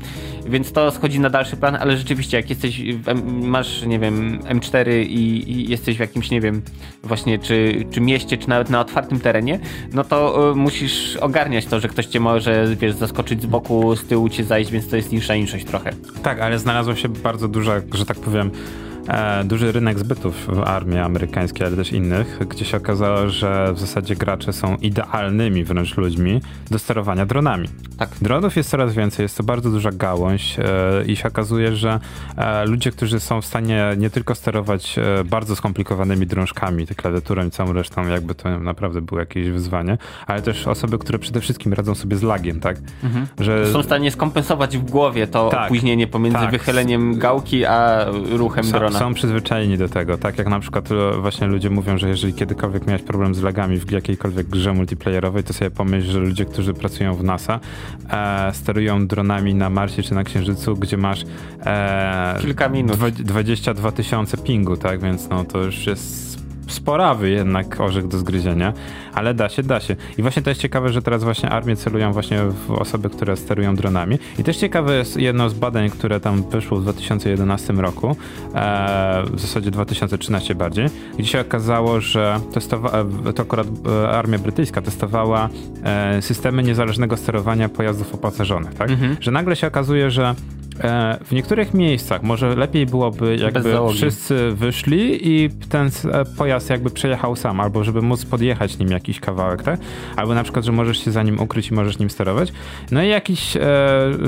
B: więc to schodzi na dalszy plan, ale rzeczywiście, jak jesteś, masz, nie wiem, M4 i, i jesteś w jakimś, nie wiem, właśnie czy, czy mieście, czy nawet na otwartym terenie, no to y, musisz ogarniać to, że ktoś cię może, wiesz, zaskoczyć z boku, z tyłu cię zajść, więc to jest insza inszość trochę.
A: Tak, ale znalazło się bardzo duża, że tak powiem, duży rynek zbytów w armii amerykańskiej, ale też innych, gdzie się okazało, że w zasadzie gracze są idealnymi wręcz ludźmi do sterowania dronami.
B: Tak.
A: Dronów jest coraz więcej, jest to bardzo duża gałąź e, i się okazuje, że e, ludzie, którzy są w stanie nie tylko sterować e, bardzo skomplikowanymi drążkami, klawiaturą i całą resztą, jakby to naprawdę było jakieś wyzwanie, ale też osoby, które przede wszystkim radzą sobie z lagiem, tak? Że
B: Są w stanie skompensować w głowie to
A: Tak.
B: opóźnienie pomiędzy
A: Tak.
B: wychyleniem gałki a ruchem
A: są, są przyzwyczajeni do tego, tak jak na przykład e, właśnie ludzie mówią, że jeżeli kiedykolwiek miałeś problem z lagami w jakiejkolwiek grze multiplayerowej, to sobie pomyśl, że ludzie, którzy pracują w NASA, e, sterują dronami na Marsie czy na Księżycu, gdzie masz e,
B: Kilka minut.
A: dwa- 22 tysiące pingu, tak, więc no to już jest sporawy jednak orzech do zgryzienia, ale da się, da się. I właśnie to jest ciekawe, że teraz właśnie armie celują właśnie w osoby, które sterują dronami. I też ciekawe jest jedno z badań, które tam wyszło w 2011 roku, e, w zasadzie 2013 bardziej, gdzie się okazało, że testowa- e, to akurat e, armia brytyjska testowała e, systemy niezależnego sterowania pojazdów opancerzonych, tak? Że nagle się okazuje, że w niektórych miejscach może lepiej byłoby jakby wszyscy wyszli i ten e, pojazd jakby przejechał sam, albo żeby móc podjechać nim jakiś kawałek, tak? Albo na przykład, że możesz się za nim ukryć i możesz nim sterować. No i jakiś, e,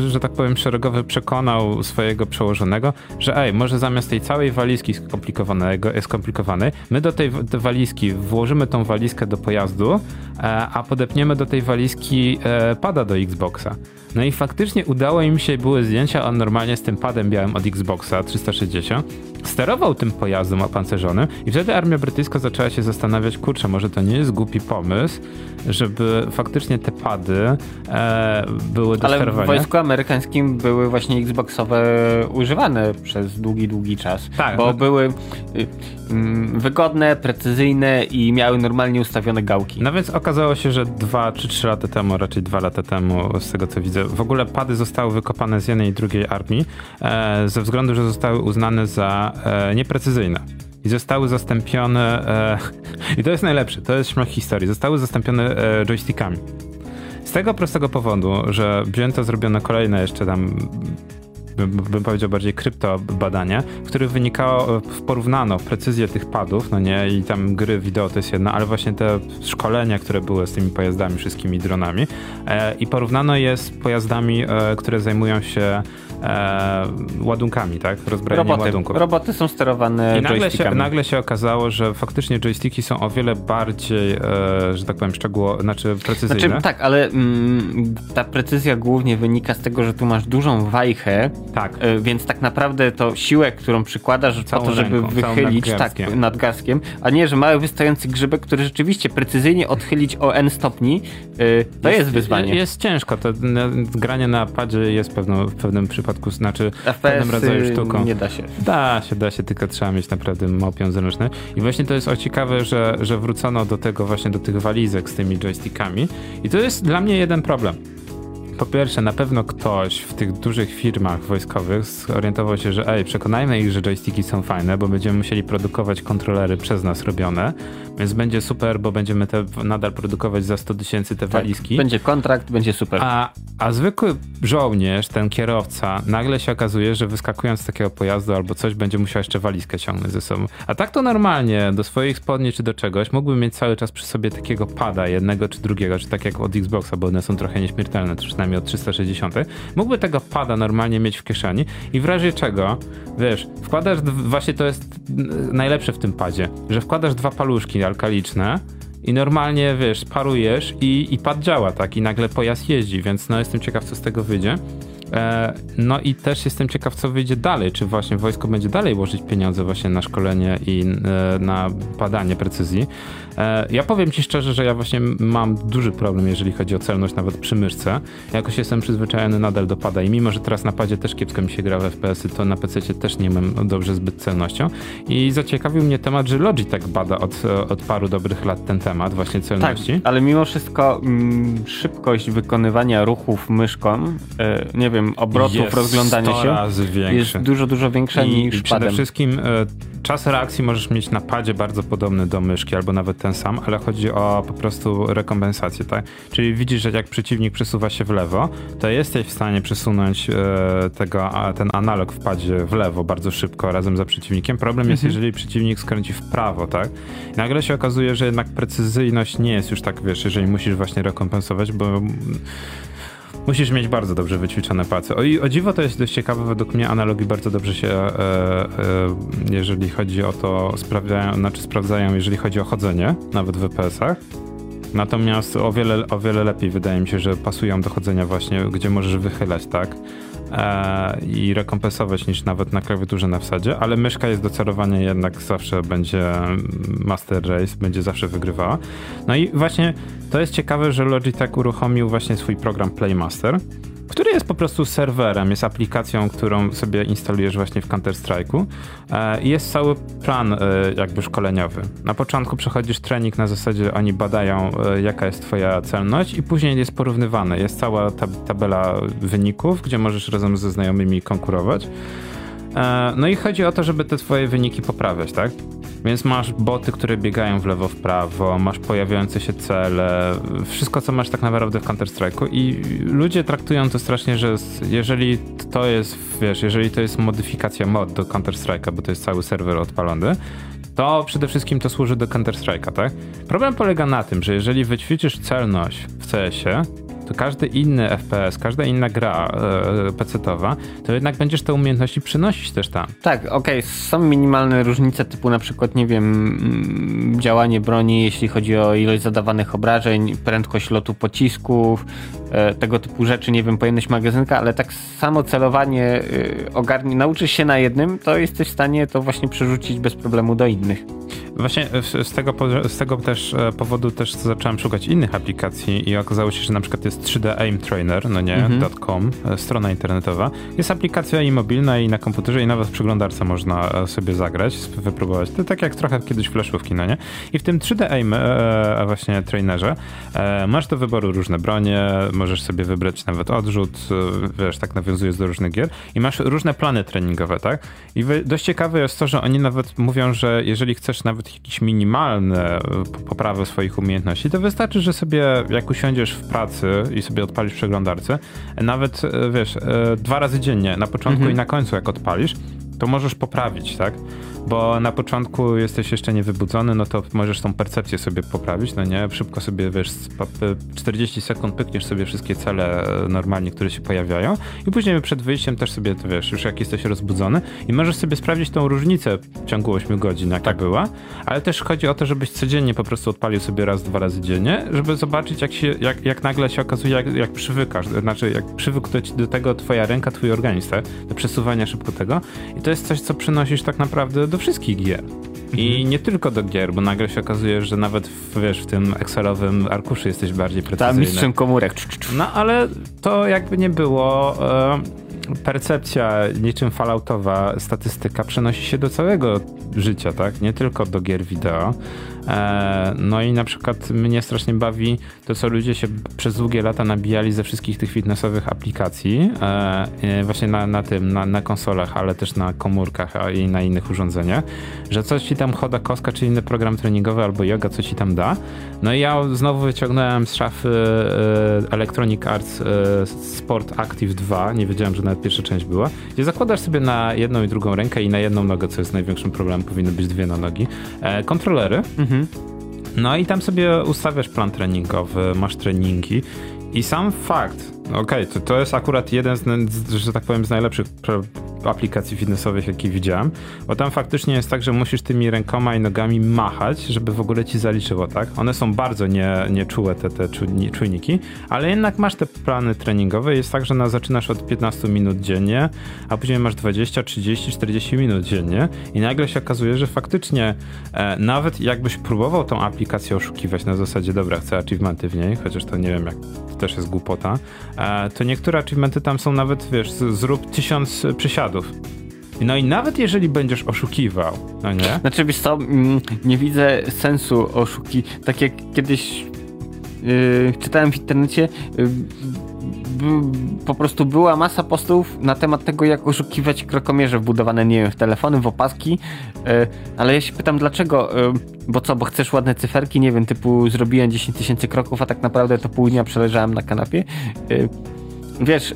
A: że tak powiem, szeregowy przekonał swojego przełożonego, że ej, może zamiast tej całej walizki skomplikowanego, e, skomplikowanej, my do tej do walizki włożymy tą walizkę do pojazdu, e, a podepniemy do tej walizki e, pada do Xboxa. No i faktycznie udało im się, były zdjęcia, normalnie z tym padem białym od Xboxa 360 sterował tym pojazdem opancerzonym i wtedy armia brytyjska zaczęła się zastanawiać, kurczę, może to nie jest głupi pomysł, żeby faktycznie te pady e, były do
B: Ale w
A: sterowania.
B: wojsku amerykańskim były właśnie Xboxowe używane przez długi, długi czas.
A: Tak,
B: Bo
A: no-
B: były y, mm, wygodne, precyzyjne i miały normalnie ustawione gałki.
A: No więc okazało się, że dwa czy trzy lata temu, raczej dwa lata temu, z tego co widzę, w ogóle pady zostały wykopane z jednej i drugiej armii e, ze względu, że zostały uznane za nieprecyzyjne. I zostały zastąpione, e, i to jest najlepsze, to jest śmiech historii, zostały zastąpione e, joystickami. Z tego prostego powodu, że wzięto zrobione kolejne jeszcze tam bym, bym powiedział bardziej krypto badania, w których wynikało, porównano precyzję tych padów, no nie, i tam gry wideo to jest jedno, ale właśnie te szkolenia, które były z tymi pojazdami, wszystkimi dronami e, i porównano je z pojazdami, e, które zajmują się e, ładunkami, tak, rozbrajaniem
B: Roboty,
A: ładunków.
B: roboty są sterowane
A: I nagle się, nagle się okazało, że faktycznie joysticki są o wiele bardziej, e, że tak powiem, szczegóło, znaczy precyzyjne.
B: Znaczy, tak, ale mm, ta precyzja głównie wynika z tego, że tu masz dużą wajchę,
A: Tak.
B: y, więc tak naprawdę to siłę, którą przykładasz po
A: Całą
B: to, żeby
A: ręką,
B: wychylić tak,
A: nadgarstkiem.
B: nadgarstkiem, a nie, że mały wystający grzybek, który rzeczywiście precyzyjnie odchylić o n stopni, y, to jest, wyzwanie.
A: Jest ciężko. To granie na padzie jest pewno, w pewnym przypadku, znaczy w
B: FPS
A: pewnym rodzaju sztuką.
B: nie da się.
A: Da się, da się, tylko trzeba mieć naprawdę małpią zręczność. I właśnie to jest o ciekawe, że, że wrócono do tego właśnie, do tych walizek z tymi joystickami. I to jest dla mnie jeden problem. Po pierwsze, na pewno ktoś w tych dużych firmach wojskowych zorientował się, że ej, przekonajmy ich, że joysticki są fajne, bo będziemy musieli produkować kontrolery przez nas robione, więc będzie super, bo będziemy te nadal produkować za 100 tysięcy te walizki.
B: Tak, będzie kontrakt, będzie super.
A: A, a zwykły żołnierz, ten kierowca, nagle się okazuje, że wyskakując z takiego pojazdu albo coś, będzie musiał jeszcze walizkę ciągnąć ze sobą. A tak to normalnie, do swoich spodni czy do czegoś, mógłby mieć cały czas przy sobie takiego pada, jednego czy drugiego, czy tak jak od Xboxa, bo one są trochę nieśmiertelne, to przynajmniej od 360. Mógłby tego pada normalnie mieć w kieszeni i w razie czego, wiesz, wkładasz, właśnie to jest najlepsze w tym padzie, że wkładasz dwa paluszki alkaliczne i normalnie, wiesz, parujesz i, i pad działa, tak? I nagle pojazd jeździ, więc no jestem ciekaw, co z tego wyjdzie. E, no i też jestem ciekaw, co wyjdzie dalej. Czy właśnie wojsko będzie dalej łożyć pieniądze właśnie na szkolenie i e, na badanie precyzji. E, ja powiem ci szczerze, że ja właśnie mam duży problem, jeżeli chodzi o celność nawet przy myszce. Jakoś jestem przyzwyczajony nadal do pada i mimo, że teraz na padzie też kiepsko mi się gra w FPS-y, to na PC też nie mam dobrze zbyt celnością. I zaciekawił mnie temat, że Logitech bada od, od paru dobrych lat ten temat właśnie celności.
B: Tak, ale mimo wszystko m, mm, szybkość wykonywania ruchów myszką, y, nie wiem, obrotów,
A: jest
B: rozglądania się jest dużo, dużo większa I, niż
A: i przede padem. wszystkim y, czas reakcji możesz mieć na padzie bardzo podobny do myszki, albo nawet ten sam, ale chodzi o po prostu rekompensację, tak? Czyli widzisz, że jak przeciwnik przesuwa się w lewo, to jesteś w stanie przesunąć e, tego, ten analog w padzie w lewo bardzo szybko razem za przeciwnikiem. Problem jest, mhm. jeżeli przeciwnik skręci w prawo, tak? I nagle się okazuje, że jednak precyzyjność nie jest już tak, wiesz, jeżeli musisz właśnie rekompensować, bo Musisz mieć bardzo dobrze wyćwiczone palce. O, o dziwo to jest dość ciekawe, według mnie analogi bardzo dobrze się, e, e, jeżeli chodzi o to, sprawdzają, znaczy sprawdzają, jeżeli chodzi o chodzenie, nawet w EPS-ach. Natomiast o wiele, o wiele lepiej wydaje mi się, że pasują do chodzenia właśnie, gdzie możesz wychylać, tak? E, I rekompensować niż nawet na klawiaturze na wsadzie, ale myszka jest do celowania jednak zawsze będzie master race, będzie zawsze wygrywała. No i właśnie to jest ciekawe, że Logitech uruchomił właśnie swój program Playmaster, który jest po prostu serwerem, jest aplikacją, którą sobie instalujesz właśnie w Counter-Strike'u e, i jest cały plan e, jakby szkoleniowy. Na początku przechodzisz trening na zasadzie oni badają e, jaka jest twoja celność i później jest porównywane. Jest cała tab tabela wyników, gdzie możesz razem ze znajomymi konkurować. No i chodzi o to, żeby te twoje wyniki poprawiać, tak? Więc masz boty, które biegają w lewo, w prawo, masz pojawiające się cele, wszystko co masz tak naprawdę w Counter-Strike'u i ludzie traktują to strasznie, że jeżeli to jest, wiesz, jeżeli to jest modyfikacja mod do Counter-Strike'a, bo to jest cały serwer odpalony, to przede wszystkim to służy do Counter-Strike'a, tak? Problem polega na tym, że jeżeli wyćwiczysz celność w CS-ie, to każdy inny FPS, każda inna gra e, PC-towa, to jednak będziesz te umiejętności przynosić też tam.
B: Tak, okej, okay. są minimalne różnice typu na przykład, nie wiem, mm, działanie broni, jeśli chodzi o ilość zadawanych obrażeń, prędkość lotu pocisków, e, tego typu rzeczy, nie wiem, pojemność magazynka, ale tak samo celowanie e, ogarnie, nauczysz się na jednym, to jesteś w stanie to właśnie przerzucić bez problemu do innych.
A: Właśnie z tego, z tego też powodu też zacząłem szukać innych aplikacji i okazało się, że na przykład jest 3D Aim Trainer, no nie, mhm. .com, e, strona internetowa. Jest aplikacja i mobilna i na komputerze i nawet w przeglądarce można e, sobie zagrać, wypróbować. To tak jak trochę kiedyś flashówki, no nie? I w tym 3D Aim a właśnie trainerze masz do wyboru różne bronie, możesz sobie wybrać nawet odrzut, wiesz, tak nawiązujesz do różnych gier i masz różne plany treningowe, tak? I dość ciekawe jest to, że oni nawet mówią, że jeżeli chcesz nawet nawet jakieś minimalne poprawy swoich umiejętności, to wystarczy, że sobie jak usiądziesz w pracy i sobie odpalisz przeglądarce, nawet e, wiesz, e, dwa razy dziennie, na początku mhm. i na końcu jak odpalisz, to możesz poprawić, tak? bo na początku jesteś jeszcze niewybudzony, no to możesz tą percepcję sobie poprawić, no nie? Szybko sobie, wiesz, 40 sekund pykniesz sobie wszystkie cele e, normalnie, które się pojawiają i później przed wyjściem też sobie, to wiesz, już jak jesteś rozbudzony i możesz sobie sprawdzić tą różnicę w ciągu 8 godzin, jaka tak. była, ale też chodzi o to, żebyś codziennie po prostu odpalił sobie raz, dwa razy dziennie, żeby zobaczyć, jak się, jak, jak nagle się okazuje, jak, jak przywykasz, znaczy jak przywykł do, do tego twoja ręka, twój organizm, tak? do przesuwania szybko tego to jest coś, co przynosisz tak naprawdę do wszystkich gier. I mhm. nie tylko do gier, bo nagle się okazuje, że nawet w, wiesz, w tym Excelowym arkuszu jesteś bardziej precyzyjny.
B: Tam mistrzem komórek.
A: No ale to jakby nie było... E, percepcja niczym falloutowa statystyka przenosi się do całego życia, tak? Nie tylko do gier wideo. E, no i na przykład mnie strasznie bawi to, co ludzie się przez długie lata nabijali ze wszystkich tych fitnessowych aplikacji, e, właśnie na, na tym, na, na konsolach, ale też na komórkach i na innych urządzeniach, że coś ci tam choda koska, czy inny program treningowy albo yoga, co ci tam da. No i ja znowu wyciągnąłem z szafy e, Electronic Arts Sport Active 2, nie wiedziałem, że nawet pierwsza część była, gdzie zakładasz sobie na jedną i drugą rękę i na jedną nogę, co jest największym problemem, powinny być dwie na nogi, kontrolery. Mhm Mhm. No i tam sobie ustawiasz plan treningowy, masz treningi i sam fakt, okej, okay, to, to jest akurat jeden z, że tak powiem, z najlepszych aplikacji fitnessowych, jakie widziałem, bo tam faktycznie jest tak, że musisz tymi rękoma i nogami machać, żeby w ogóle ci zaliczyło, tak? One są bardzo nie, nieczułe, te, te czujniki, ale jednak masz te plany treningowe. Jest tak, że na, zaczynasz od 15 minut dziennie, a później masz 20, 30, 40 minut dziennie i nagle się okazuje, że faktycznie e, nawet jakbyś próbował tą aplikację oszukiwać na zasadzie, dobra, chcę achievementy w niej, chociaż to nie wiem, jak też jest głupota, e, to niektóre achievementy tam są nawet, wiesz, zrób tysiąc przysiadów. No i nawet jeżeli będziesz oszukiwał, no nie?
B: Znaczy, wiesz co, mm, nie widzę sensu oszuki. Tak jak kiedyś yy, czytałem w internecie, yy, po prostu była masa postów na temat tego, jak oszukiwać krokomierze wbudowane, nie wiem, w telefony, w opaski, yy, ale ja się pytam, dlaczego, yy, bo co, bo chcesz ładne cyferki, nie wiem, typu zrobiłem 10 tysięcy kroków, a tak naprawdę to pół dnia przeleżałem na kanapie. Yy, wiesz,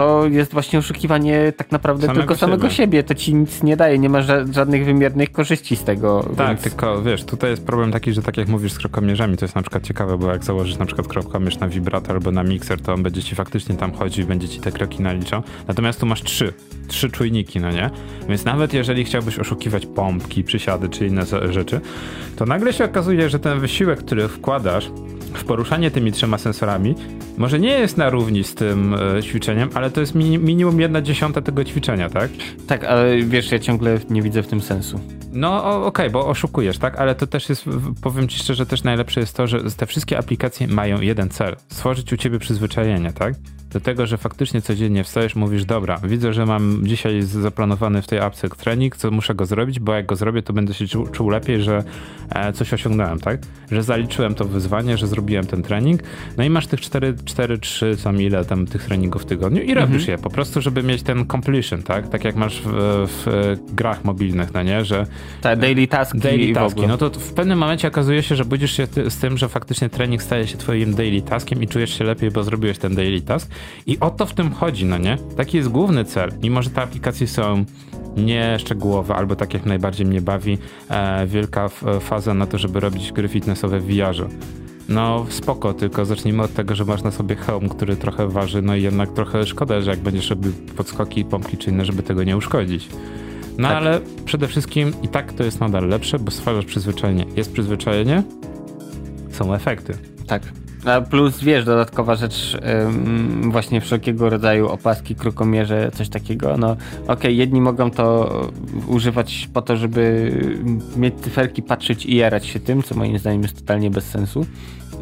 B: to jest właśnie oszukiwanie tak naprawdę samego tylko samego siebie. siebie. To ci nic nie daje, nie ma ża żadnych wymiernych korzyści z tego.
A: Tak, więc... tylko wiesz, tutaj jest problem taki, że tak jak mówisz z krokomierzami, to jest na przykład ciekawe, bo jak założysz na przykład krokomierz na wibrator albo na mikser, to on będzie ci faktycznie tam chodził i będzie ci te kroki naliczał. Natomiast tu masz trzy, trzy czujniki, no nie? Więc nawet jeżeli chciałbyś oszukiwać pompki, przysiady czy inne rzeczy, to nagle się okazuje, że ten wysiłek, który wkładasz poruszanie tymi trzema sensorami może nie jest na równi z tym e, ćwiczeniem, ale to jest mi, minimum jedna dziesiąta tego ćwiczenia, tak?
B: Tak, ale wiesz, ja ciągle nie widzę w tym sensu.
A: No okej, okay, bo oszukujesz, tak? Ale to też jest, powiem ci szczerze, też najlepsze jest to, że te wszystkie aplikacje mają jeden cel. Stworzyć u ciebie przyzwyczajenie, tak? Do tego, że faktycznie codziennie wstajesz, mówisz, dobra, widzę, że mam dzisiaj zaplanowany w tej apce trening, co muszę go zrobić, bo jak go zrobię, to będę się czuł, czuł lepiej, że e, coś osiągnąłem, tak? Że zaliczyłem to wyzwanie, że zrobiłem ten trening, no i masz tych 4, 4 3, tam ile tam tych treningów w tygodniu i robisz mhm. je, po prostu, żeby mieć ten completion, tak? Tak jak masz w, w grach mobilnych, no nie? Że...
B: Tak, daily taski.
A: Daily taski, no to w pewnym momencie okazuje się, że budzisz się z tym, że faktycznie trening staje się twoim daily taskiem i czujesz się lepiej, bo zrobiłeś ten daily task i o to w tym chodzi, no nie? Taki jest główny cel. Mimo, że te aplikacje są nieszczegółowe, albo tak jak najbardziej mnie bawi, e, wielka faza na to, żeby robić gry fitnessowe w VR-ze. No spoko, tylko zacznijmy od tego, że masz na sobie hełm, który trochę waży, no i jednak trochę szkoda, że jak będziesz robił podskoki, pompki czy inne, żeby tego nie uszkodzić. No tak. ale przede wszystkim i tak to jest nadal lepsze, bo stwarzasz przyzwyczajenie. Jest przyzwyczajenie, są efekty.
B: Tak. A plus wiesz, dodatkowa rzecz, ym, właśnie wszelkiego rodzaju opaski, krokomierze, coś takiego. No okej, okay, jedni mogą to używać po to, żeby mieć cyferki, patrzeć i jarać się tym, co moim zdaniem jest totalnie bez sensu.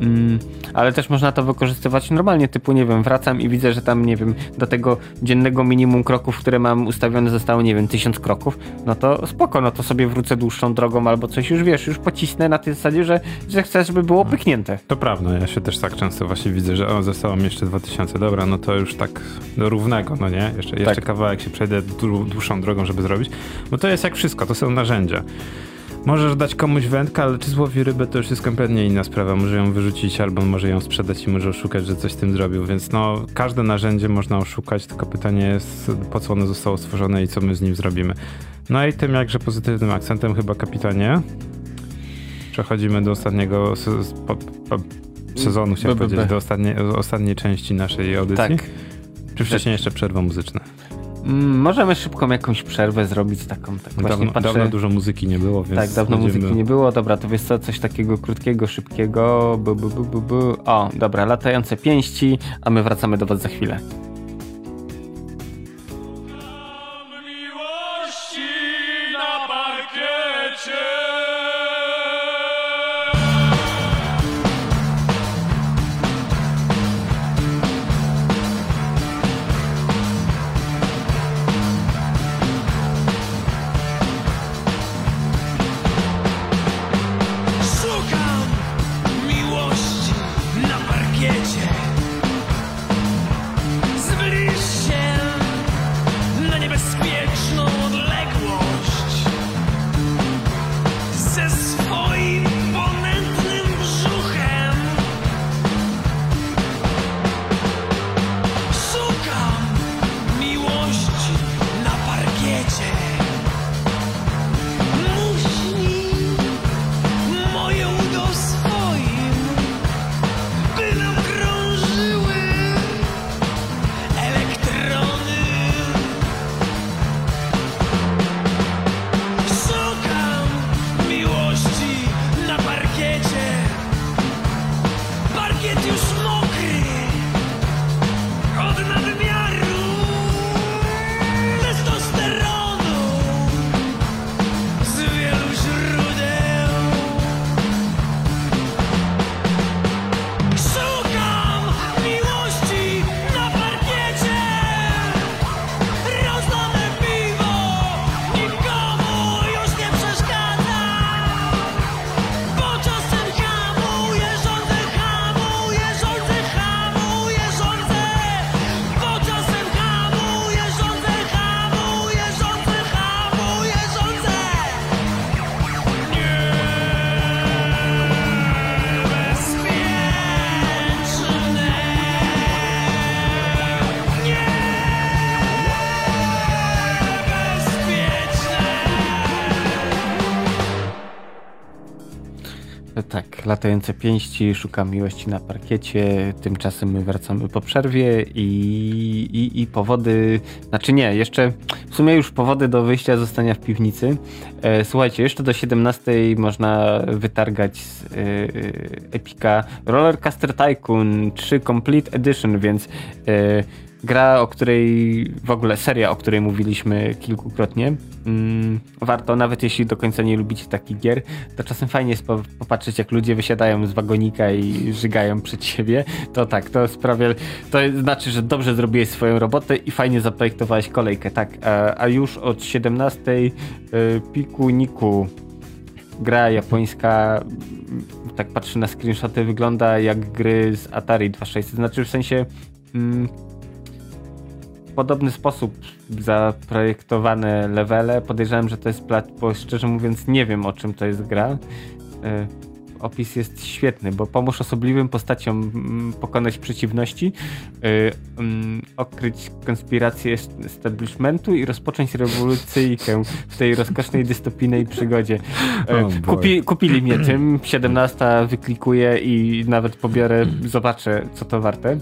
B: Mm, ale też można to wykorzystywać normalnie, typu nie wiem, wracam i widzę, że tam nie wiem, do tego dziennego minimum kroków, które mam ustawione zostało, nie wiem, tysiąc kroków, no to spoko, no to sobie wrócę dłuższą drogą albo coś już wiesz, już pocisnę na tej zasadzie, że, że chcę, żeby było no. pyknięte.
A: To prawda, ja się też tak często właśnie widzę, że o, zostało mi jeszcze 2000, dobra, no to już tak do równego, no nie? Jeszcze, jeszcze tak. kawałek się przejdę dłuższą drogą, żeby zrobić, bo to jest jak wszystko, to są narzędzia. Możesz dać komuś wędkę, ale czy złowi rybę, to już jest kompletnie inna sprawa. Może ją wyrzucić albo może ją sprzedać i może oszukać, że coś z tym zrobił. Więc no, każde narzędzie można oszukać, tylko pytanie jest, po co ono zostało stworzone i co my z nim zrobimy. No i tym jakże pozytywnym akcentem chyba kapitanie przechodzimy do ostatniego sezonu, chciałem powiedzieć, do ostatniej, ostatniej części naszej audycji. Tak. Czy wcześniej jeszcze przerwa muzyczna?
B: Mm, możemy szybką jakąś przerwę zrobić taką. Tak
A: dawno, patrzę... dawno dużo muzyki nie było, więc.
B: Tak, dawno będziemy... muzyki nie było. Dobra, to wiesz co, coś takiego krótkiego, szybkiego. Bu, bu, bu, bu, O, dobra, latające pięści, a my wracamy do Was za chwilę. Latające pięści, szukam miłości na parkiecie. Tymczasem my wracamy po przerwie i, i, i powody, znaczy nie, jeszcze w sumie już powody do wyjścia zostania w piwnicy. E, słuchajcie, jeszcze do 17 można wytargać z e, Epika Roller Coaster Tycoon 3 Complete Edition, więc e, gra, o której w ogóle seria, o której mówiliśmy kilkukrotnie. Mm, warto, nawet jeśli do końca nie lubicie takich gier, to czasem fajnie jest popatrzeć, jak ludzie wysiadają z wagonika i żygają przed siebie. To tak, to sprawia, to znaczy, że dobrze zrobiłeś swoją robotę i fajnie zaprojektowałeś kolejkę, tak. A, a już od 17 y, piku niku gra japońska, tak patrzę na screenshoty, wygląda jak gry z Atari 2600, znaczy w sensie mm, podobny sposób zaprojektowane levele. Podejrzewam, że to jest plat, bo szczerze mówiąc nie wiem o czym to jest gra. E, opis jest świetny, bo pomóż osobliwym postaciom mm, pokonać przeciwności, yy, yy, odkryć konspirację establishmentu i rozpocząć rewolucyjkę w tej rozkosznej dystopijnej przygodzie. Yy, kupi, kupili mnie tym, 17 wyklikuję i nawet pobiorę, zobaczę co to warte.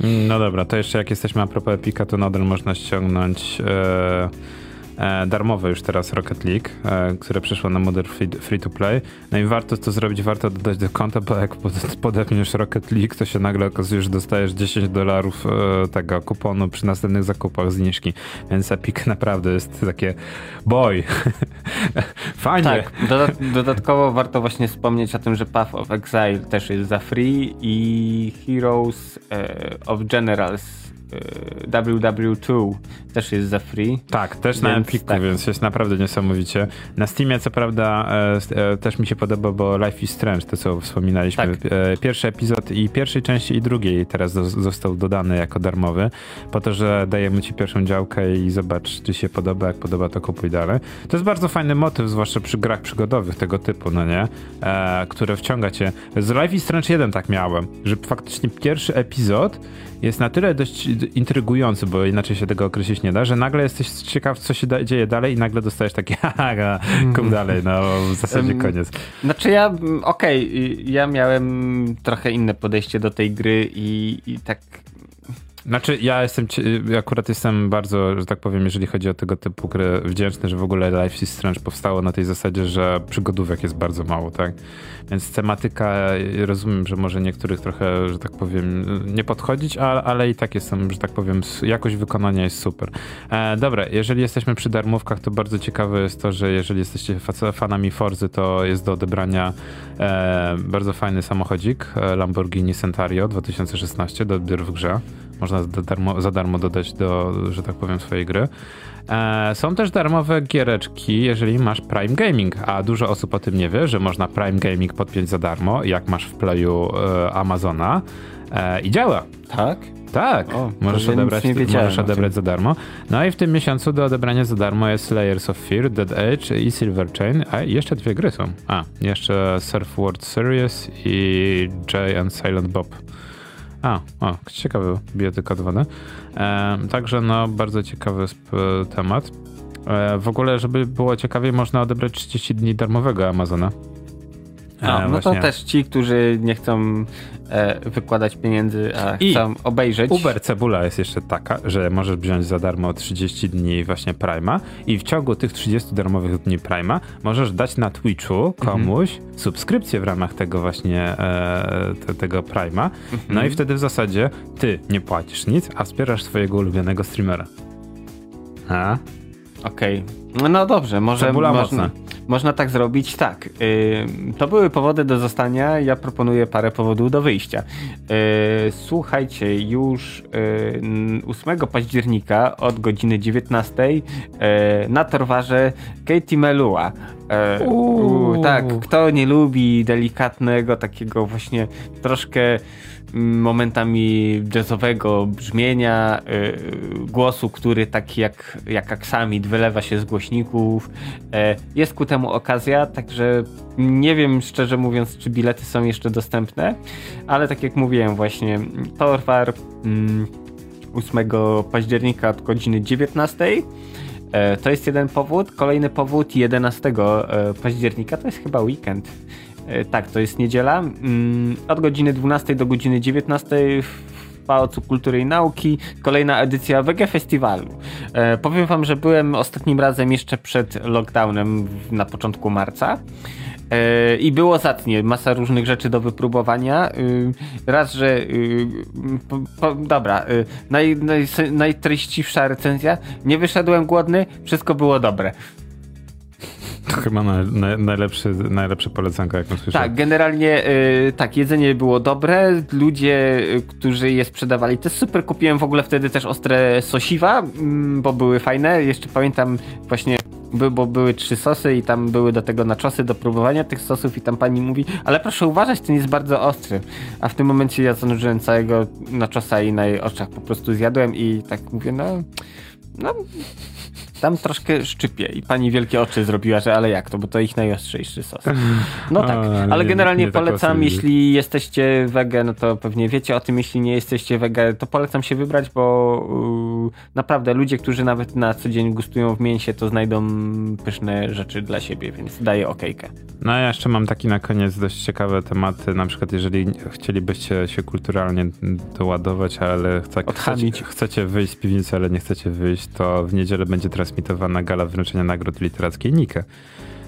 A: No dobra, to jeszcze jak jesteśmy a propos Epika, to nadal można ściągnąć e, darmowe już teraz Rocket League, e, które przyszło na model free, to play. No i warto to zrobić, warto dodać do konta, bo jak podepniesz Rocket League, to się nagle okazuje, że dostajesz 10 dolarów e, tego kuponu przy następnych zakupach zniżki. Więc Epic naprawdę jest takie boy. Fajnie. Tak,
B: dodatkowo warto właśnie wspomnieć o tym, że Path of Exile też jest za free i Heroes e, of Generals WW2 też jest za free.
A: Tak, też więc, na Empiku, tak. więc jest naprawdę niesamowicie. Na Steamie co prawda e, e, też mi się podoba, bo Life is Strange, to co wspominaliśmy. Tak. E, pierwszy epizod i pierwszej części i drugiej teraz do, został dodany jako darmowy, po to, że dajemy ci pierwszą działkę i zobacz, czy się podoba, jak podoba to kupuj dalej. To jest bardzo fajny motyw, zwłaszcza przy grach przygodowych tego typu, no nie? E, które wciąga cię. Z Life is Strange 1 tak miałem, że faktycznie pierwszy epizod jest na tyle dość intrygujący, bo inaczej się tego określić nie da, że nagle jesteś ciekaw, co się da, dzieje dalej i nagle dostajesz takie haha, kum dalej, no w zasadzie koniec.
B: Znaczy ja, okej, okay, ja miałem trochę inne podejście do tej gry i, i tak
A: znaczy, ja jestem, akurat jestem bardzo, że tak powiem, jeżeli chodzi o tego typu gry, wdzięczny, że w ogóle Life is Strange powstało na tej zasadzie, że przygodówek jest bardzo mało, tak? Więc tematyka, rozumiem, że może niektórych trochę, że tak powiem, nie podchodzić, ale, ale i tak jestem, że tak powiem, jakość wykonania jest super. E, dobra, jeżeli jesteśmy przy darmówkach, to bardzo ciekawe jest to, że jeżeli jesteście fanami Forzy, to jest do odebrania e, bardzo fajny samochodzik e, Lamborghini Centario 2016 do odbioru w grze. Można darmo, za darmo dodać do, że tak powiem, swojej gry. E, są też darmowe giereczki, jeżeli masz Prime Gaming, a dużo osób o tym nie wie, że można Prime Gaming podpiąć za darmo, jak masz w Playu e, Amazona e, i działa.
B: Tak?
A: Tak, o, możesz odebrać, możesz odebrać za darmo. No i w tym miesiącu do odebrania za darmo jest Layers of Fear, Dead Edge i Silver Chain, a jeszcze dwie gry są. A, jeszcze Surf World Series i Jay and Silent Bob. A, o, ciekawy biotykodowany. E, także no, bardzo ciekawy temat. E, w ogóle, żeby było ciekawiej, można odebrać 30 dni darmowego Amazona.
B: No, no to też ci, którzy nie chcą e, wykładać pieniędzy, a I chcą obejrzeć.
A: Uber Cebula jest jeszcze taka, że możesz wziąć za darmo 30 dni właśnie Prima i w ciągu tych 30 darmowych dni Prima możesz dać na Twitchu komuś mhm. subskrypcję w ramach tego właśnie e, te, tego Prima. Mhm. No i wtedy w zasadzie ty nie płacisz nic, a wspierasz swojego ulubionego streamera.
B: A? Okej. Okay. No dobrze, może
A: Cebula można, mocna.
B: Można tak zrobić. Tak. Yy, to były powody do zostania. Ja proponuję parę powodów do wyjścia. Yy, słuchajcie, już yy, 8 października od godziny 19 yy, na torwarze Katie Melua. Yy, tak, kto nie lubi delikatnego, takiego właśnie troszkę momentami jazzowego brzmienia, yy, głosu, który tak jak, jak aksamit wylewa się z głośników. Yy, jest ku temu okazja, także nie wiem szczerze mówiąc, czy bilety są jeszcze dostępne, ale tak jak mówiłem właśnie, Torwar yy, 8 października od godziny 19 e, to jest jeden powód. Kolejny powód 11 e, października to jest chyba weekend. E, tak, to jest niedziela. Mm, od godziny 12 do godziny 19 w Pałacu Kultury i Nauki kolejna edycja Wege Festiwalu. E, powiem wam, że byłem ostatnim razem jeszcze przed lockdownem na początku marca. E, I było zacnie, masa różnych rzeczy do wypróbowania. Raz, że po, po, dobra, naj, naj, najtreściwsza recenzja. Nie wyszedłem głodny, wszystko było dobre.
A: To chyba na, na, najlepszy, najlepsze polecanka, jaką słyszałem.
B: Tak, generalnie y, tak, jedzenie było dobre. Ludzie, y, którzy je sprzedawali, też super. Kupiłem w ogóle wtedy też ostre sosiwa, y, bo były fajne. Jeszcze pamiętam właśnie by, bo były trzy sosy i tam były do tego naczosy, do próbowania tych sosów i tam pani mówi, ale proszę uważać, ten jest bardzo ostry. A w tym momencie ja zanurzyłem całego naczosa i na jej oczach po prostu zjadłem i tak mówię, no, no tam troszkę szczypie i pani wielkie oczy zrobiła, że ale jak to, bo to ich najostrzejszy sos. No tak, ale generalnie nie, nie tak polecam, tak jeśli jesteście wege, no to pewnie wiecie o tym, jeśli nie jesteście wege, to polecam się wybrać, bo yy, naprawdę ludzie, którzy nawet na co dzień gustują w mięsie, to znajdą pyszne rzeczy dla siebie, więc daję okejkę.
A: No ja jeszcze mam taki na koniec dość ciekawe tematy, na przykład jeżeli chcielibyście się kulturalnie doładować, ale chcecie, chcecie wyjść z piwnicy, ale nie chcecie wyjść, to w niedzielę będzie transmitowana gala wręczenia nagród literackiej Nike.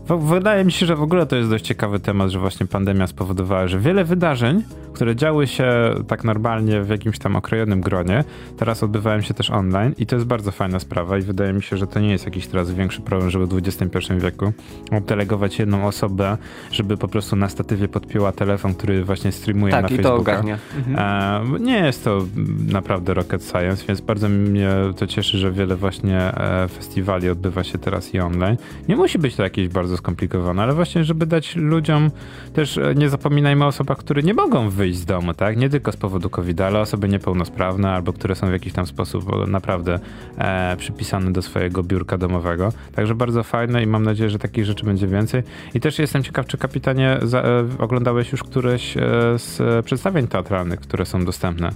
A: Wydaje mi się, że w ogóle to jest dość ciekawy temat, że właśnie pandemia spowodowała, że wiele wydarzeń, które działy się tak normalnie w jakimś tam okrojonym gronie, teraz odbywają się też online i to jest bardzo fajna sprawa i wydaje mi się, że to nie jest jakiś teraz większy problem, żeby w XXI wieku oddelegować jedną osobę, żeby po prostu na statywie podpięła telefon, który właśnie streamuje
B: tak,
A: na
B: i
A: Facebooka.
B: To ogarnia. Mhm.
A: E, nie jest to naprawdę rocket science, więc bardzo mnie to cieszy, że wiele właśnie e, festiwali odbywa się teraz i online. Nie musi być to jakieś bardzo skomplikowane, ale właśnie, żeby dać ludziom też, e, nie zapominajmy o osobach, które nie mogą wyjść z domu, tak? Nie tylko z powodu covid ale osoby niepełnosprawne albo które są w jakiś tam sposób naprawdę e, przypisane do swojego biurka domowego. Także bardzo fajne i mam nadzieję, że takich rzeczy będzie więcej. I też jestem ciekaw, czy kapitanie za, e, oglądałeś już któreś e, z przedstawień teatralnych, które są dostępne.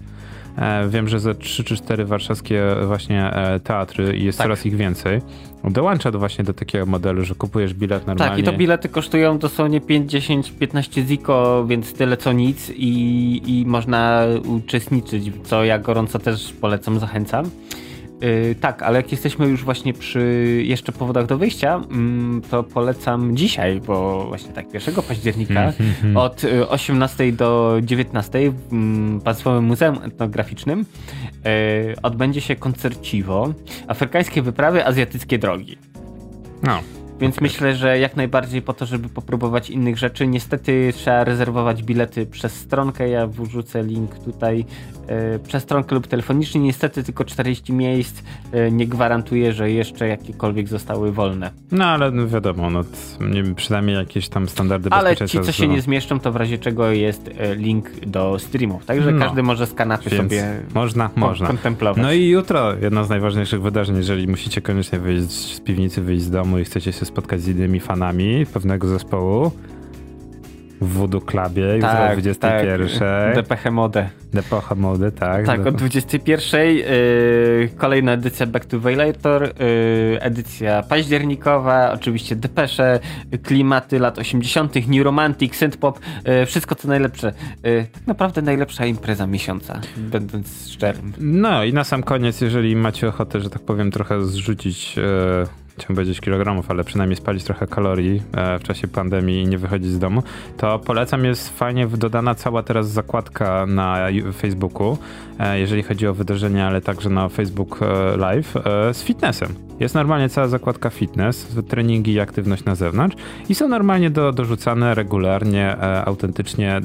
A: E, wiem, że ze 3 czy 4 warszawskie właśnie e, teatry i jest tak. coraz ich więcej. Dołącza do właśnie do takiego modelu, że kupujesz bilet normalnie.
B: Tak, i to bilety kosztują dosłownie 5, 10, 15 ziko, więc tyle co nic i, i można uczestniczyć, co ja gorąco też polecam, zachęcam. Yy, tak, ale jak jesteśmy już właśnie przy jeszcze powodach do wyjścia, yy, to polecam dzisiaj, bo właśnie tak 1 października mhm, mhm. od 18 y, do 19 w yy, Państwowym Muzeum Etnograficznym y, odbędzie się koncerciwo Afrykańskie wyprawy, azjatyckie drogi. No. Więc okay. myślę, że jak najbardziej po to, żeby popróbować innych rzeczy. Niestety trzeba rezerwować bilety przez stronkę. Ja wrzucę link tutaj e, przez stronkę lub telefonicznie. Niestety tylko 40 miejsc e, nie gwarantuje, że jeszcze jakiekolwiek zostały wolne.
A: No ale no wiadomo, no, przynajmniej jakieś tam standardy
B: Ale ci, co się nie zmieszczą, to w razie czego jest e, link do streamów. Także no. każdy może z kanapy Więc sobie
A: można, można.
B: kontemplować.
A: No i jutro jedno z najważniejszych wydarzeń, jeżeli musicie koniecznie wyjść z piwnicy, wyjść z domu i chcecie się spotkać z innymi fanami pewnego zespołu w Voodoo Clubie tak, jutro o 21. Tak.
B: DPH Mode.
A: DPH Mode, tak.
B: Tak, o 21. Yy, kolejna edycja Back to Violator, yy, edycja październikowa, oczywiście Depesze, klimaty lat 80., New Romantic, Synthpop, yy, wszystko co najlepsze. Yy, tak naprawdę najlepsza impreza miesiąca, będąc szczerym.
A: No i na sam koniec, jeżeli macie ochotę, że tak powiem, trochę zrzucić yy, chciałem powiedzieć kilogramów, ale przynajmniej spalić trochę kalorii e, w czasie pandemii i nie wychodzić z domu, to polecam, jest fajnie dodana cała teraz zakładka na Facebooku, e, jeżeli chodzi o wydarzenia, ale także na Facebook e, Live z fitnessem. Jest normalnie cała zakładka fitness, treningi i aktywność na zewnątrz i są normalnie do, dorzucane regularnie, autentycznie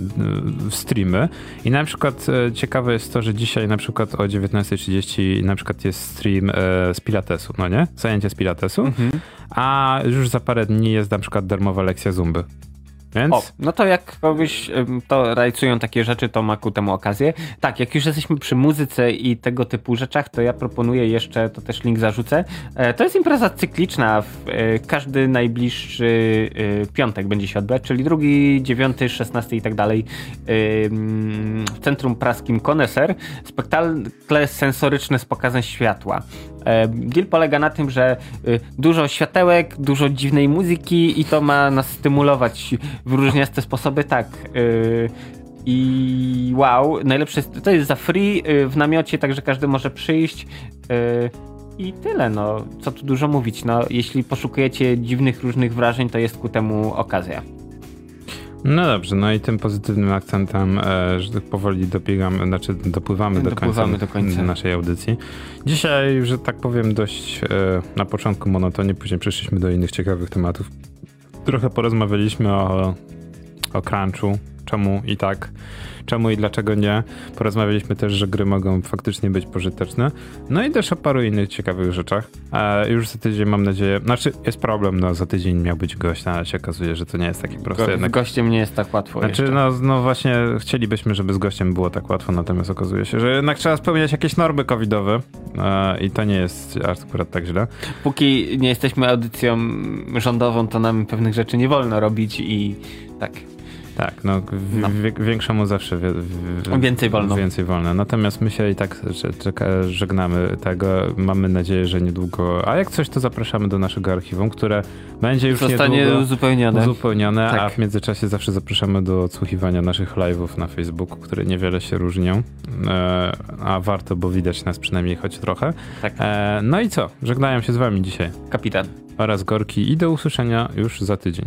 A: streamy i na przykład ciekawe jest to, że dzisiaj na przykład o 19.30 na przykład jest stream z pilatesu, no nie? Zajęcie z pilatesu mhm. a już za parę dni jest na przykład darmowa lekcja Zumby. Więc... O,
B: no to jak kogoś to realizują takie rzeczy, to ma ku temu okazję. Tak, jak już jesteśmy przy muzyce i tego typu rzeczach, to ja proponuję jeszcze, to też link zarzucę. E, to jest impreza cykliczna. E, każdy najbliższy e, piątek będzie się odbywać, czyli drugi, dziewiąty, szesnasty i tak dalej. W Centrum Praskim Koneser spektakle sensoryczne z pokazem światła. Deal polega na tym, że y, dużo światełek, dużo dziwnej muzyki i to ma nas stymulować w różniaste sposoby, tak. Y, I wow, najlepsze to jest za free y, w namiocie, także każdy może przyjść. I tyle, no. Co tu dużo mówić. No, jeśli poszukujecie dziwnych, różnych wrażeń, to jest ku temu okazja.
A: No dobrze, no i tym pozytywnym akcentem, e, że tak powoli dobiegamy, znaczy dopływamy,
B: dopływamy
A: do, końca
B: do końca
A: naszej audycji. Dzisiaj, że tak powiem, dość e, na początku monotonie, później przeszliśmy do innych ciekawych tematów. Trochę porozmawialiśmy o, o crunchu, czemu i tak czemu i dlaczego nie. Porozmawialiśmy też, że gry mogą faktycznie być pożyteczne. No i też o paru innych ciekawych rzeczach. E, już za tydzień mam nadzieję, znaczy jest problem, no za tydzień miał być gość, no, ale się okazuje, że to nie jest takie proste.
B: Go,
A: jednak.
B: Z gościem nie jest tak łatwo
A: Znaczy, no, no właśnie chcielibyśmy, żeby z gościem było tak łatwo, natomiast okazuje się, że jednak trzeba spełniać jakieś normy covidowe e, i to nie jest akurat tak źle.
B: Póki nie jesteśmy audycją rządową, to nam pewnych rzeczy nie wolno robić i tak
A: tak, no, no. większemu zawsze
B: więcej wolno.
A: Więcej wolno. Natomiast my się i tak żegnamy tego. Mamy nadzieję, że niedługo. A jak coś, to zapraszamy do naszego archiwum, które będzie już
B: Zostanie
A: niedługo
B: uzupełnione.
A: uzupełnione tak. a w międzyczasie zawsze zapraszamy do odsłuchiwania naszych live'ów na Facebooku, które niewiele się różnią. E, a warto, bo widać nas przynajmniej choć trochę.
B: Tak.
A: E, no i co? Żegnają się z wami dzisiaj.
B: Kapitan.
A: Oraz Gorki i do usłyszenia już za tydzień.